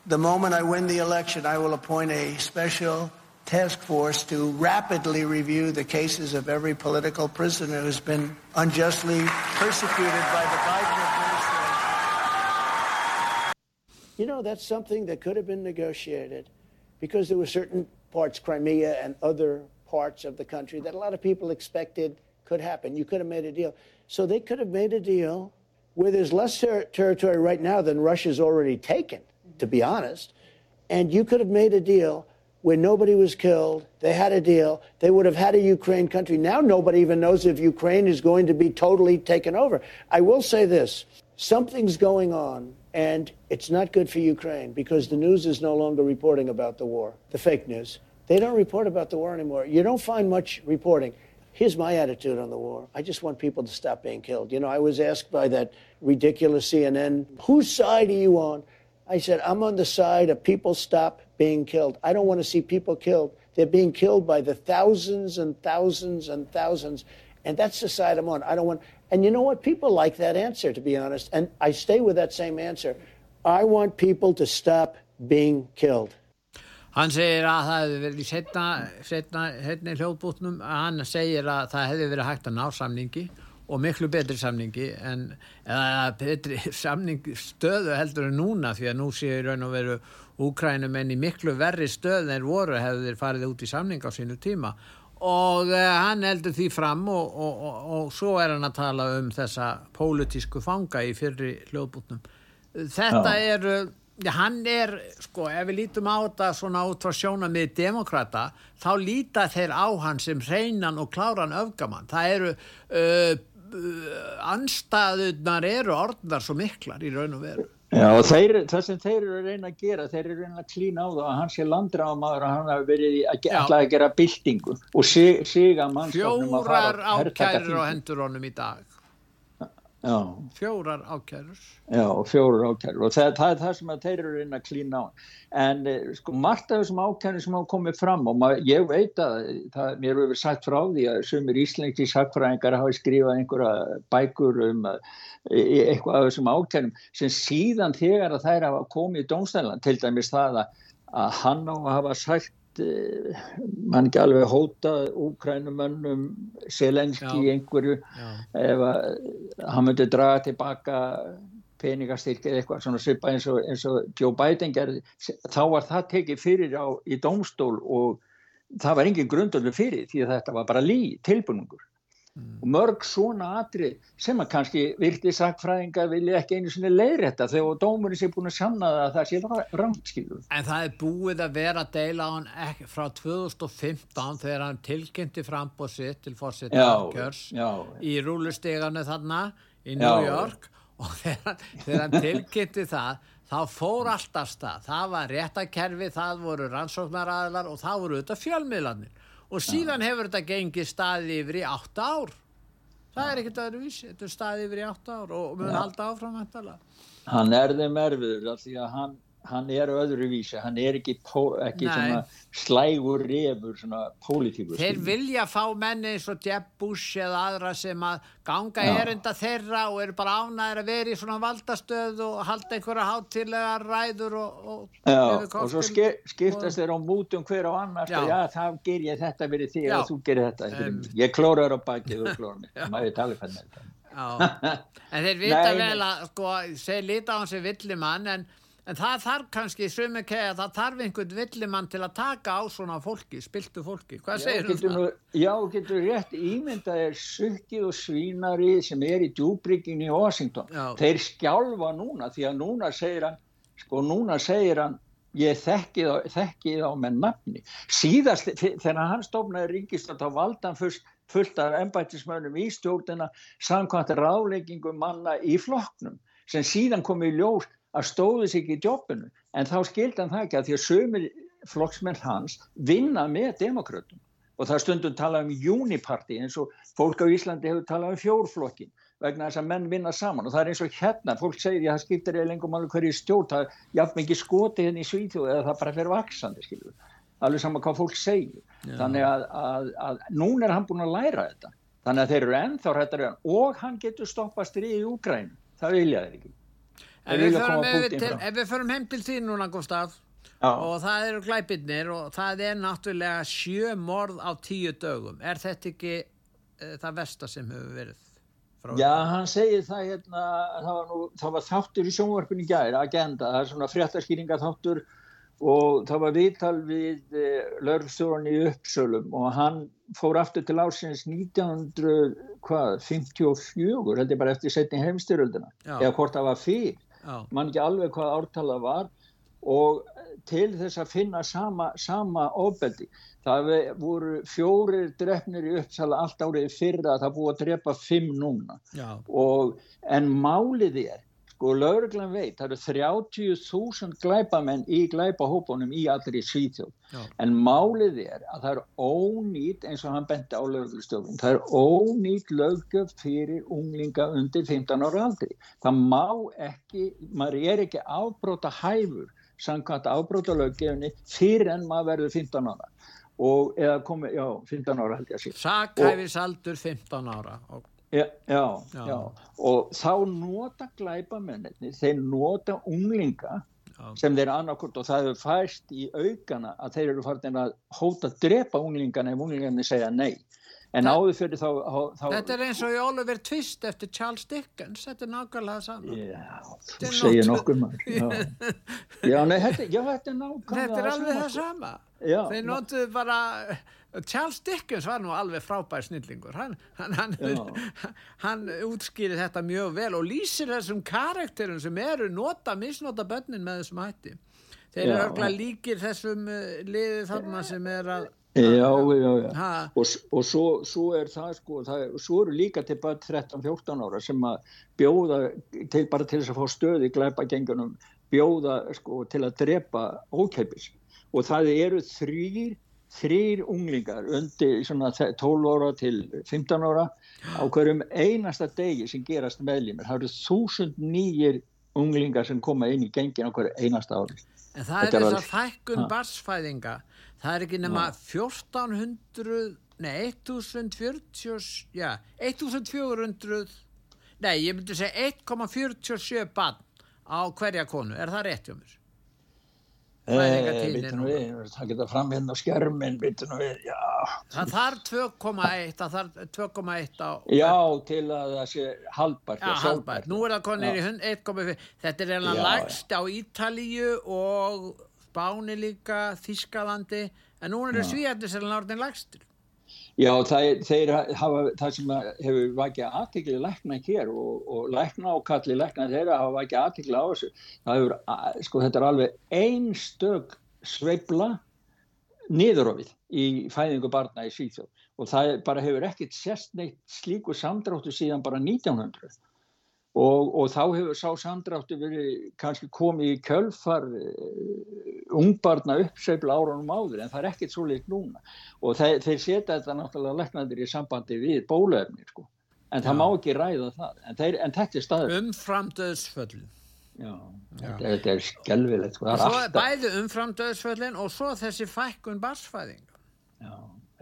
the moment I win the election, I will appoint a special task force to rapidly review the cases of every political prisoner who's been unjustly persecuted by the Biden administration. You know, that's something that could have been negotiated because there were certain parts, Crimea and other parts of the country that a lot of people expected could happen. You could have made a deal. So they could have made a deal where there's less ter- territory right now than Russia's already taken, to be honest. And you could have made a deal where nobody was killed. They had a deal. They would have had a Ukraine country. Now nobody even knows if Ukraine is going to be totally taken over. I will say this something's going on, and it's not good for Ukraine because the news is no longer reporting about the war, the fake news. They don't report about the war anymore. You don't find much reporting. Here's my attitude on the war. I just want people to stop being killed. You know, I was asked by that ridiculous CNN, whose side are you on? I said, I'm on the side of people stop being killed. I don't want to see people killed. They're being killed by the thousands and thousands and thousands. And that's the side I'm on. I don't want, and you know what? People like that answer, to be honest. And I stay with that same answer. I want people to stop being killed. Hann segir að það hefði verið í setna, setna hérna hljóðbútnum hann segir að það hefði verið hægt að ná samningi og miklu betri samningi en eða betri <laughs> samning stöðu heldur en núna því að nú séu raun og veru Úkrænum en í miklu verri stöðu en voru hefur þeir farið út í samning á sínu tíma og uh, hann heldur því fram og, og, og, og svo er hann að tala um þessa pólitísku fanga í fyrri hljóðbútnum. Þetta Já. er hann er, sko, ef við lítum á þetta svona út frá sjóna með demokrata, þá líta þeir á hann sem hreinan og kláran öfgamann. Það eru, uh, uh, anstæðunar eru orðnar svo miklar í raun og veru. Já, og þeir, það sem þeir eru að reyna að gera, þeir eru að reyna að klína á það að hann sé landrámaður og hann hafi verið að að gera byltingu og sig, siga mannstofnum að fara Fjórar ákærur á þingið. hendur honum í dag. Já, Fjórar ákærur. já, fjórar ákærur og það, það er það sem að þeir eru reyna að klína á. En eh, sko, margt af þessum ákærur sem hafa komið fram og maður, ég veit að það, mér hefur sagt frá því að sumir íslenski sakfræðingar hafi skrifað einhverja bækur um að, e- eitthvað af þessum ákærum sem síðan þegar að þær hafa komið í dómstælan, til dæmis það að, að hann á að hafa sagt eh, mann ekki alveg hóta úkrænumönnum selenski einhverju ef að hann myndi draga tilbaka peningastyrk eða eitthvað svona svipa eins og, eins og Joe Biden gerði, þá var það tekið fyrir á í dómstól og það var engin grundöldu fyrir því að þetta var bara lí, tilbúningur og mörg svona atrið sem að kannski vilti sakfræðinga vilja ekki einu sinni leiðrætta þegar dómurinn sé búin að sanna það að það sé rámskilur. En það er búið að vera deila á hann ekki, frá 2015 þegar hann tilkynnti frambóð sitt til fórseta Já, kjörs já. í rúlusteganu þarna í Já. New York og þegar, þegar hann tilkynnti það þá fór alltaf stað. Það var réttakerfi, það voru rannsóknaraðlar og það voru auðvitað fjölmiðlarnir og síðan hefur þetta gengið staðið yfir í átta ár. Það er ekkert öðruvísi, þetta er staðið yfir í átta ár og mun Já. halda áfram. Hann er þeim erfiður því að hann, hann er öðruvísi, hann er ekki, ekki slægur refur, svona pólitíkur. Þeir vilja fá menni eins og Jeb Bush eða aðra sem að ganga Já. erinda þeirra og eru bara ánæður að vera í svona valdastöð og halda einhverja hátilega ræður og, og Já, og svo skiptast þeir á mútum hver á annars Já. já. já, þá ger ég þetta fyrir þig og þú gerir þetta mig. Ég klórar á bakið og <laughs> klórar mig. Maður tala hvernig þetta. Já. En þeir <laughs> vita Nei, vel að sko, þeir líta á hans sem villimann en, en það þarf kannski sumi kegja, það þarf einhvern villimann til að taka á svona fólki, spiltu fólki. Hvað segir getur nú, já, getur rétt ímyndað er sukkið og svínari sem er í djúbrygginu í Washington. Já. Þeir skjálfa núna því að núna segir hann, sko núna segir hann, ég þekki þá, þekki þá með nafni. Síðast þe- þegar hann stofnaði ríkistöld þá valdi hann fyrst fullt af embættismönnum í stjórnina samkvæmt ráleggingum manna í flokknum sem síðan kom í ljós að stóðu sig ekki í jobbinu en þá skildi hann það ekki að því að sömur flokksmenn hans vinna með demokratum og það stundum talað um uniparty eins og fólk á Íslandi hefur talað um fjórflokkin vegna þess að menn vinna saman. Og það er eins og hérna, fólk segir að það skiptir eða lengum alveg hverju stjórn, það er jafn mikið skoti henni í Svíþjóð eða það bara fer vaksandi skilur alveg saman hvað fólk segir. Já. þannig að, að, að núna er hann búin að læra þetta. Þannig að þeir eru ennþá og hann getur stoppað stríð í Úgræn það vilja þeir ekki Ef við, Pútín til, ef við förum heim til því núna, Gustaf, og það eru glæpinnir og það er náttúrulega sjö morð á tíu dögum. Er þetta ekki uh, það versta sem hefur verið? Já, hann segir það hérna, það var, nú, það var þáttur í sjónvarpinu í gæri, agenda, það er svona fréttaskýringa þáttur og það var viðtal við uh, lörgstjórun í Uppsölum og hann fór aftur til ásins 1954, þetta er bara eftir setni heimstyröldina, eða hvort það var fyrir, Já. Mann ekki alveg hvað ártala var og til þess að finna sama, sama ofbeldi. Það voru fjórir drefnir í Uppsala allt árið fyrra, það búið að drepa fimm núna og, en málið er sko lauruglan veit, það eru 30.000 glæpamenn í glæpahópunum í allir í Svíþjóð. Já. en málið er að það er ónýtt eins og hann benti á lauruglustjófin það er ónýtt löggjöf fyrir unglinga undir 15 ára aldri. Það má ekki, maður er ekki afbróta hæfur samkvæmt afbróta löggjöfni fyrir en maður verður 15 ára. Og eða komið, já, 15 ára held ég að sé. Sakhæfisaldur 15 ára og, Já, já, Já. og þá nota glæpamennir, þeir nota unglinga sem þeir annarkort og það hefur fæst í aukana að þeir eru farin að hóta að drepa unglingana ef unglingarnir segja nei. En áður fyrir þá... þá Þetta er eins og í Oliver Twist eftir Charles Dickens, þetta er nákvæmlega saman Já, þú er segir nokkuð maður. Já, <laughs> já, nei, þetta, já, þetta er nákvæmlega Þetta er alveg það sko. sama Þeir notuðu bara Charles Dickens var nú alveg frábær snillingur hann, hann, hann, hann útskýri þetta mjög vel og lýsir þessum karakterum sem eru nota, misnota börnin með þessum hætti Þeir eru Já. örgulega líkir þessum uh, liði þarna sem er að Já, já, já. Ha. Og, og svo, svo er það sko, það, svo eru líka til bara 13-14 ára sem að bjóða til, bara til þess að fá stöð í glæpagengunum, bjóða sko til að drepa ókeipis. Og það eru þrýr, þrýr unglingar undir svona 12 ára til 15 ára á hverjum einasta degi sem gerast meðlímir. Það eru þúsund nýjir unglingar sem koma inn í gengin á hverju einasta ári. En það Þetta er þess að fækkun Ha. barsfæðinga, það er ekki nema 1400, nei 1040, já, 1400, nei ég myndi segja 1,47 bann á hverja konu, er það rétt hjá mér? Fæðingartíðnin Býtum Eh, það geta fram hérna á skjermin, býtum við. Það þarf 2,1, það þarf 2,1 á, Já, til að það sé haldbært. já, og haldbært, nú er það konir í Já. hund 1,5, þetta er eiginlega Já, lagst á Ítalíu og Spáni líka, Þískalandi, en nú er það svíjarnir sem er orðin lagstur. Já, það, þeir hafa, það sem hefur vakið aðtikli lækna hér og, og lækna og kalli lækna þeirra hafa vakið aðtikli á þessu. Hefur, sko, þetta er alveg einstök sveifla niðurófið í fæðingu barna í Svíþjóð og það bara hefur ekkert sérst neitt slíku samdráttu síðan bara 1900 og, og þá hefur sá samdráttu verið kannski komið í kjölfar uh, ungbarna uppsveifla árunum áður en það er ekkert svo leitt núna og þeir, þeir setja þetta náttúrulega leknandir í sambandi við bólefni sko. en það Já. má ekki ræða það en, þeir, en þetta er staður Umfram döðsföllin. Já, þetta, þetta er skelvilegt sko. Bæði umfram döðsföllin og svo þessi fækkun barsfæðing.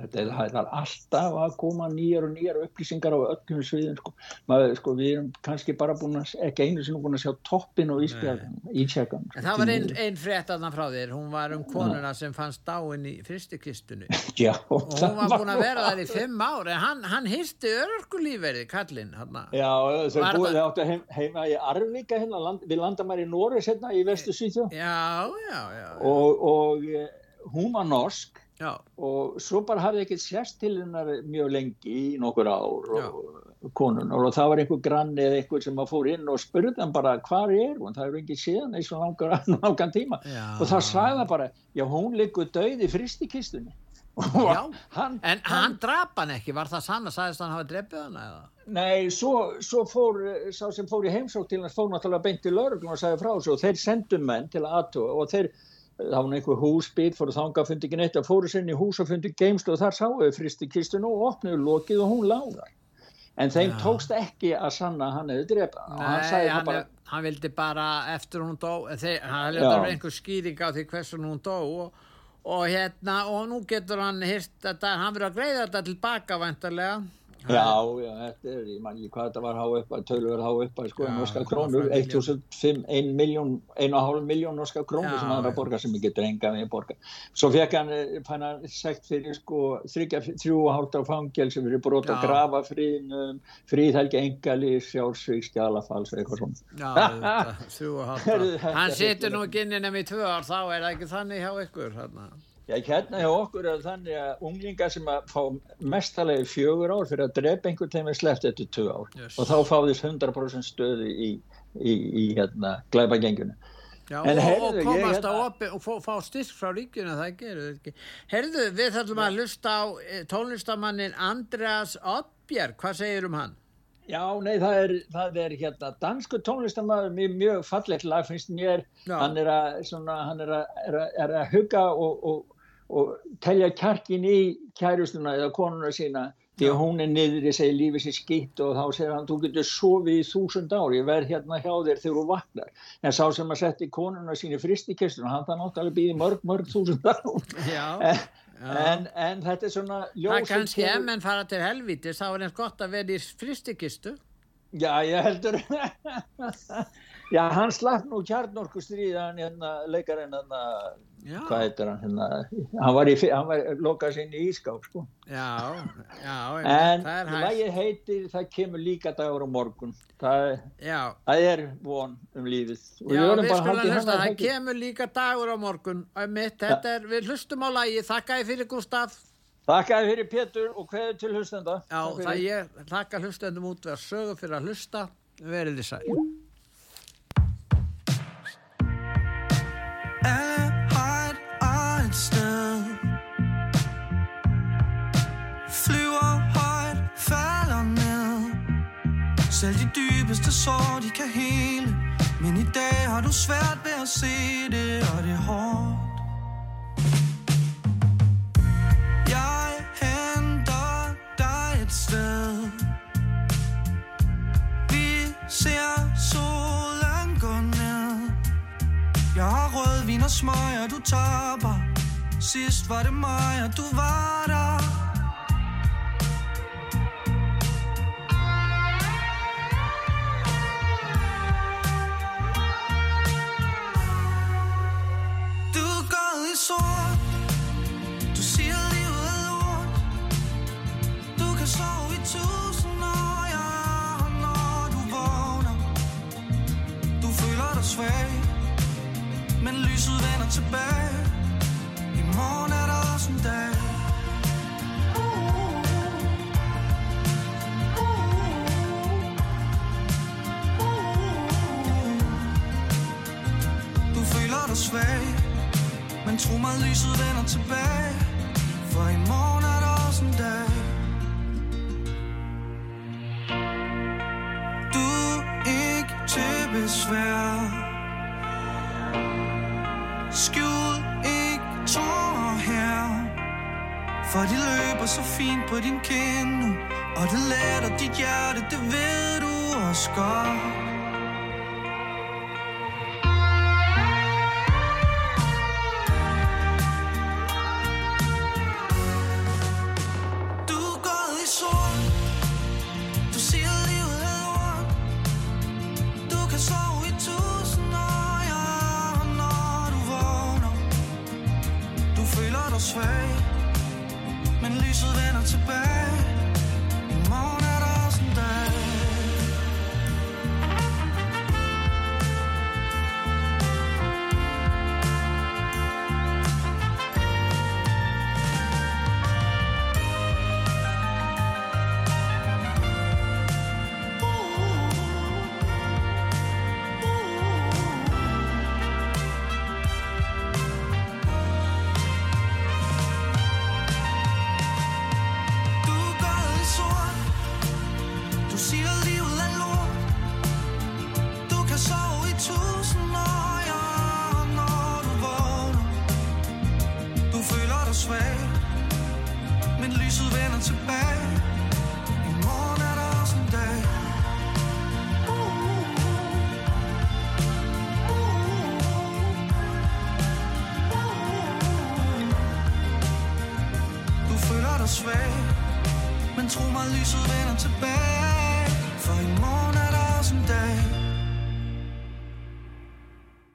Þetta er, það alltaf að koma nýjar og nýjar upplýsingar á öllum sviðum sko. Maður, sko, við erum kannski bara búin að, ekki einu sinni búin að sjá toppin og ísjagan. En það var einn ein frétt aðna frá þér, hún var um konuna sem fannst dáin í fristikistunni. <laughs> Já, Og hún var búin að vera þar í fimm ár, en hann, hann hýrsti örgulífverði, kallinn. Já, Var búið, það- þau áttu heim, heima í Arvika hérna, land, við landamæri Norris hérna í vestu Svíþjóð Já, já, já. og, og eh, hún var norsk Já. og svo bara hafði ekki sérst til hennar mjög lengi í nokkur ár og konunar og það var einhver granni eða einhver sem að fór inn og spurði hann bara hvar er hún, það er ekki séðan eins og langan tíma. Já. og það sagði hann bara, já hún liggur döið í fristikistunni <laughs> Já, hann, en hann drap hann ekki, var það sann að sagðist hann hafa drefið hann eða? Nei, svo, svo fór, sá sem fór í heimsók til hans fór náttúrulega beint til lauruglun og sagði frá þessu og þeir sendum menn til að aðtúa og þeir, það var einhver húsbít, fóru þanga, fundi ekki neitt og fóru sinni í hús og fundi geimslu og þar sáu þau fristi kistun og opnuðu lokið og hún láðar. En þeim Já. tókst ekki að sanna að hann hefði drepa. hann Nei, hann, það bara, hann vildi bara eftir hún dó, þeir, hann Já. lefði einhver skýring á því hversu hún dó og, og hérna, og nú getur hann hýrt þetta, hann verður að greiða þetta tilbaka væntarlega Já, já, þetta er, ég man ekki hvað þetta var há upp að tölur há upp að sko, norska krónur, 1.500, 1 miljón, 1,5 miljón norska krónur sem hann er að borga sem ekki drenga við að borga. Svo fekk hann, fann hann segt fyrir sko, þrjú og hálft á fangel sem fyrir brot að grafa fríðnum, fríðhelgi engali, sjálfsvík, skjálafals, eitthvað svona. Já, <laughs> þrjú og hálft á. Hann setur nú ekki inn ennum í tvö ár, þá er það ekki þannig hjá ykkur, hérna. Já, hérna hjá okkur er þannig að unglingar sem að fá mestalegi fjögur ár fyrir að drepa einhvern tegum er sleppt eftir tvö ár yes. og þá fá þess 100% stöðu í, í, í hérna glæpagengjuna. Já, og, herðu, og komast hérna, á oppi og fá, fá styrk frá ríkjuna, það gerur ekki. Herðu, við þarfum að lusta á eh, tónlistamannin Andreas Oppjær, hvað segir um hann? Já, nei, það er, það er hérna dansku tónlistamæður, mjög, mjög fallegt lag finnst mér, hann er að, svona, hann er að, er að, er að hugga og, og, og telja kjarkin í kærustuna eða konuna sína því að hún er niður í segi lífið sér skitt og þá segir hann þú getur sofið í þúsund ár ég verð hérna hjá þér þegar þú vaknar. En sá sem að setja konuna sín í fristikistuna hann það náttúrulega býði mörg mörg þúsund ár. <laughs> En, en, en þetta er svona það kannski ef menn fara til helvítis þá er eins gott að vera í fristikistu já ég heldur. <laughs> Já hann slapp nú kjarnorku stríðan hérna, leikarinn hérna Já. hvað heitir hann hérna, hann var, var lokað sinni í ískáp sko. já, já en lægið heitir það kemur líka dagur á morgun. Það, það er von um lífið. Það. Kemur líka dagur á morgun. Mitt, er, við hlustum á lægið, þakka ég fyrir Gustaf þakka ég fyrir Pétur og hverju til hlustenda. Já það ég þakka hlustendum út við að sögu fyrir að hlusta. Verið þið sæl Selv de dybeste sår, de kan hele. Men i dag har du svært ved at se det, og det er hårdt. Jeg henter dig et sted. Vi ser solen gå ned. Jeg har rødvin og smøg, og du taber. Sidst var det mig, og du var der. Tilbage. I morgen er der også en dag. Du føler dig svag Men tro mig, lyset vender tilbage. For i morgen er der også en dag. Du er ikke til besvær. Skjul ikke tårer her For de løber så fint på din kind nu Og det letter dit hjerte, det ved du også godt.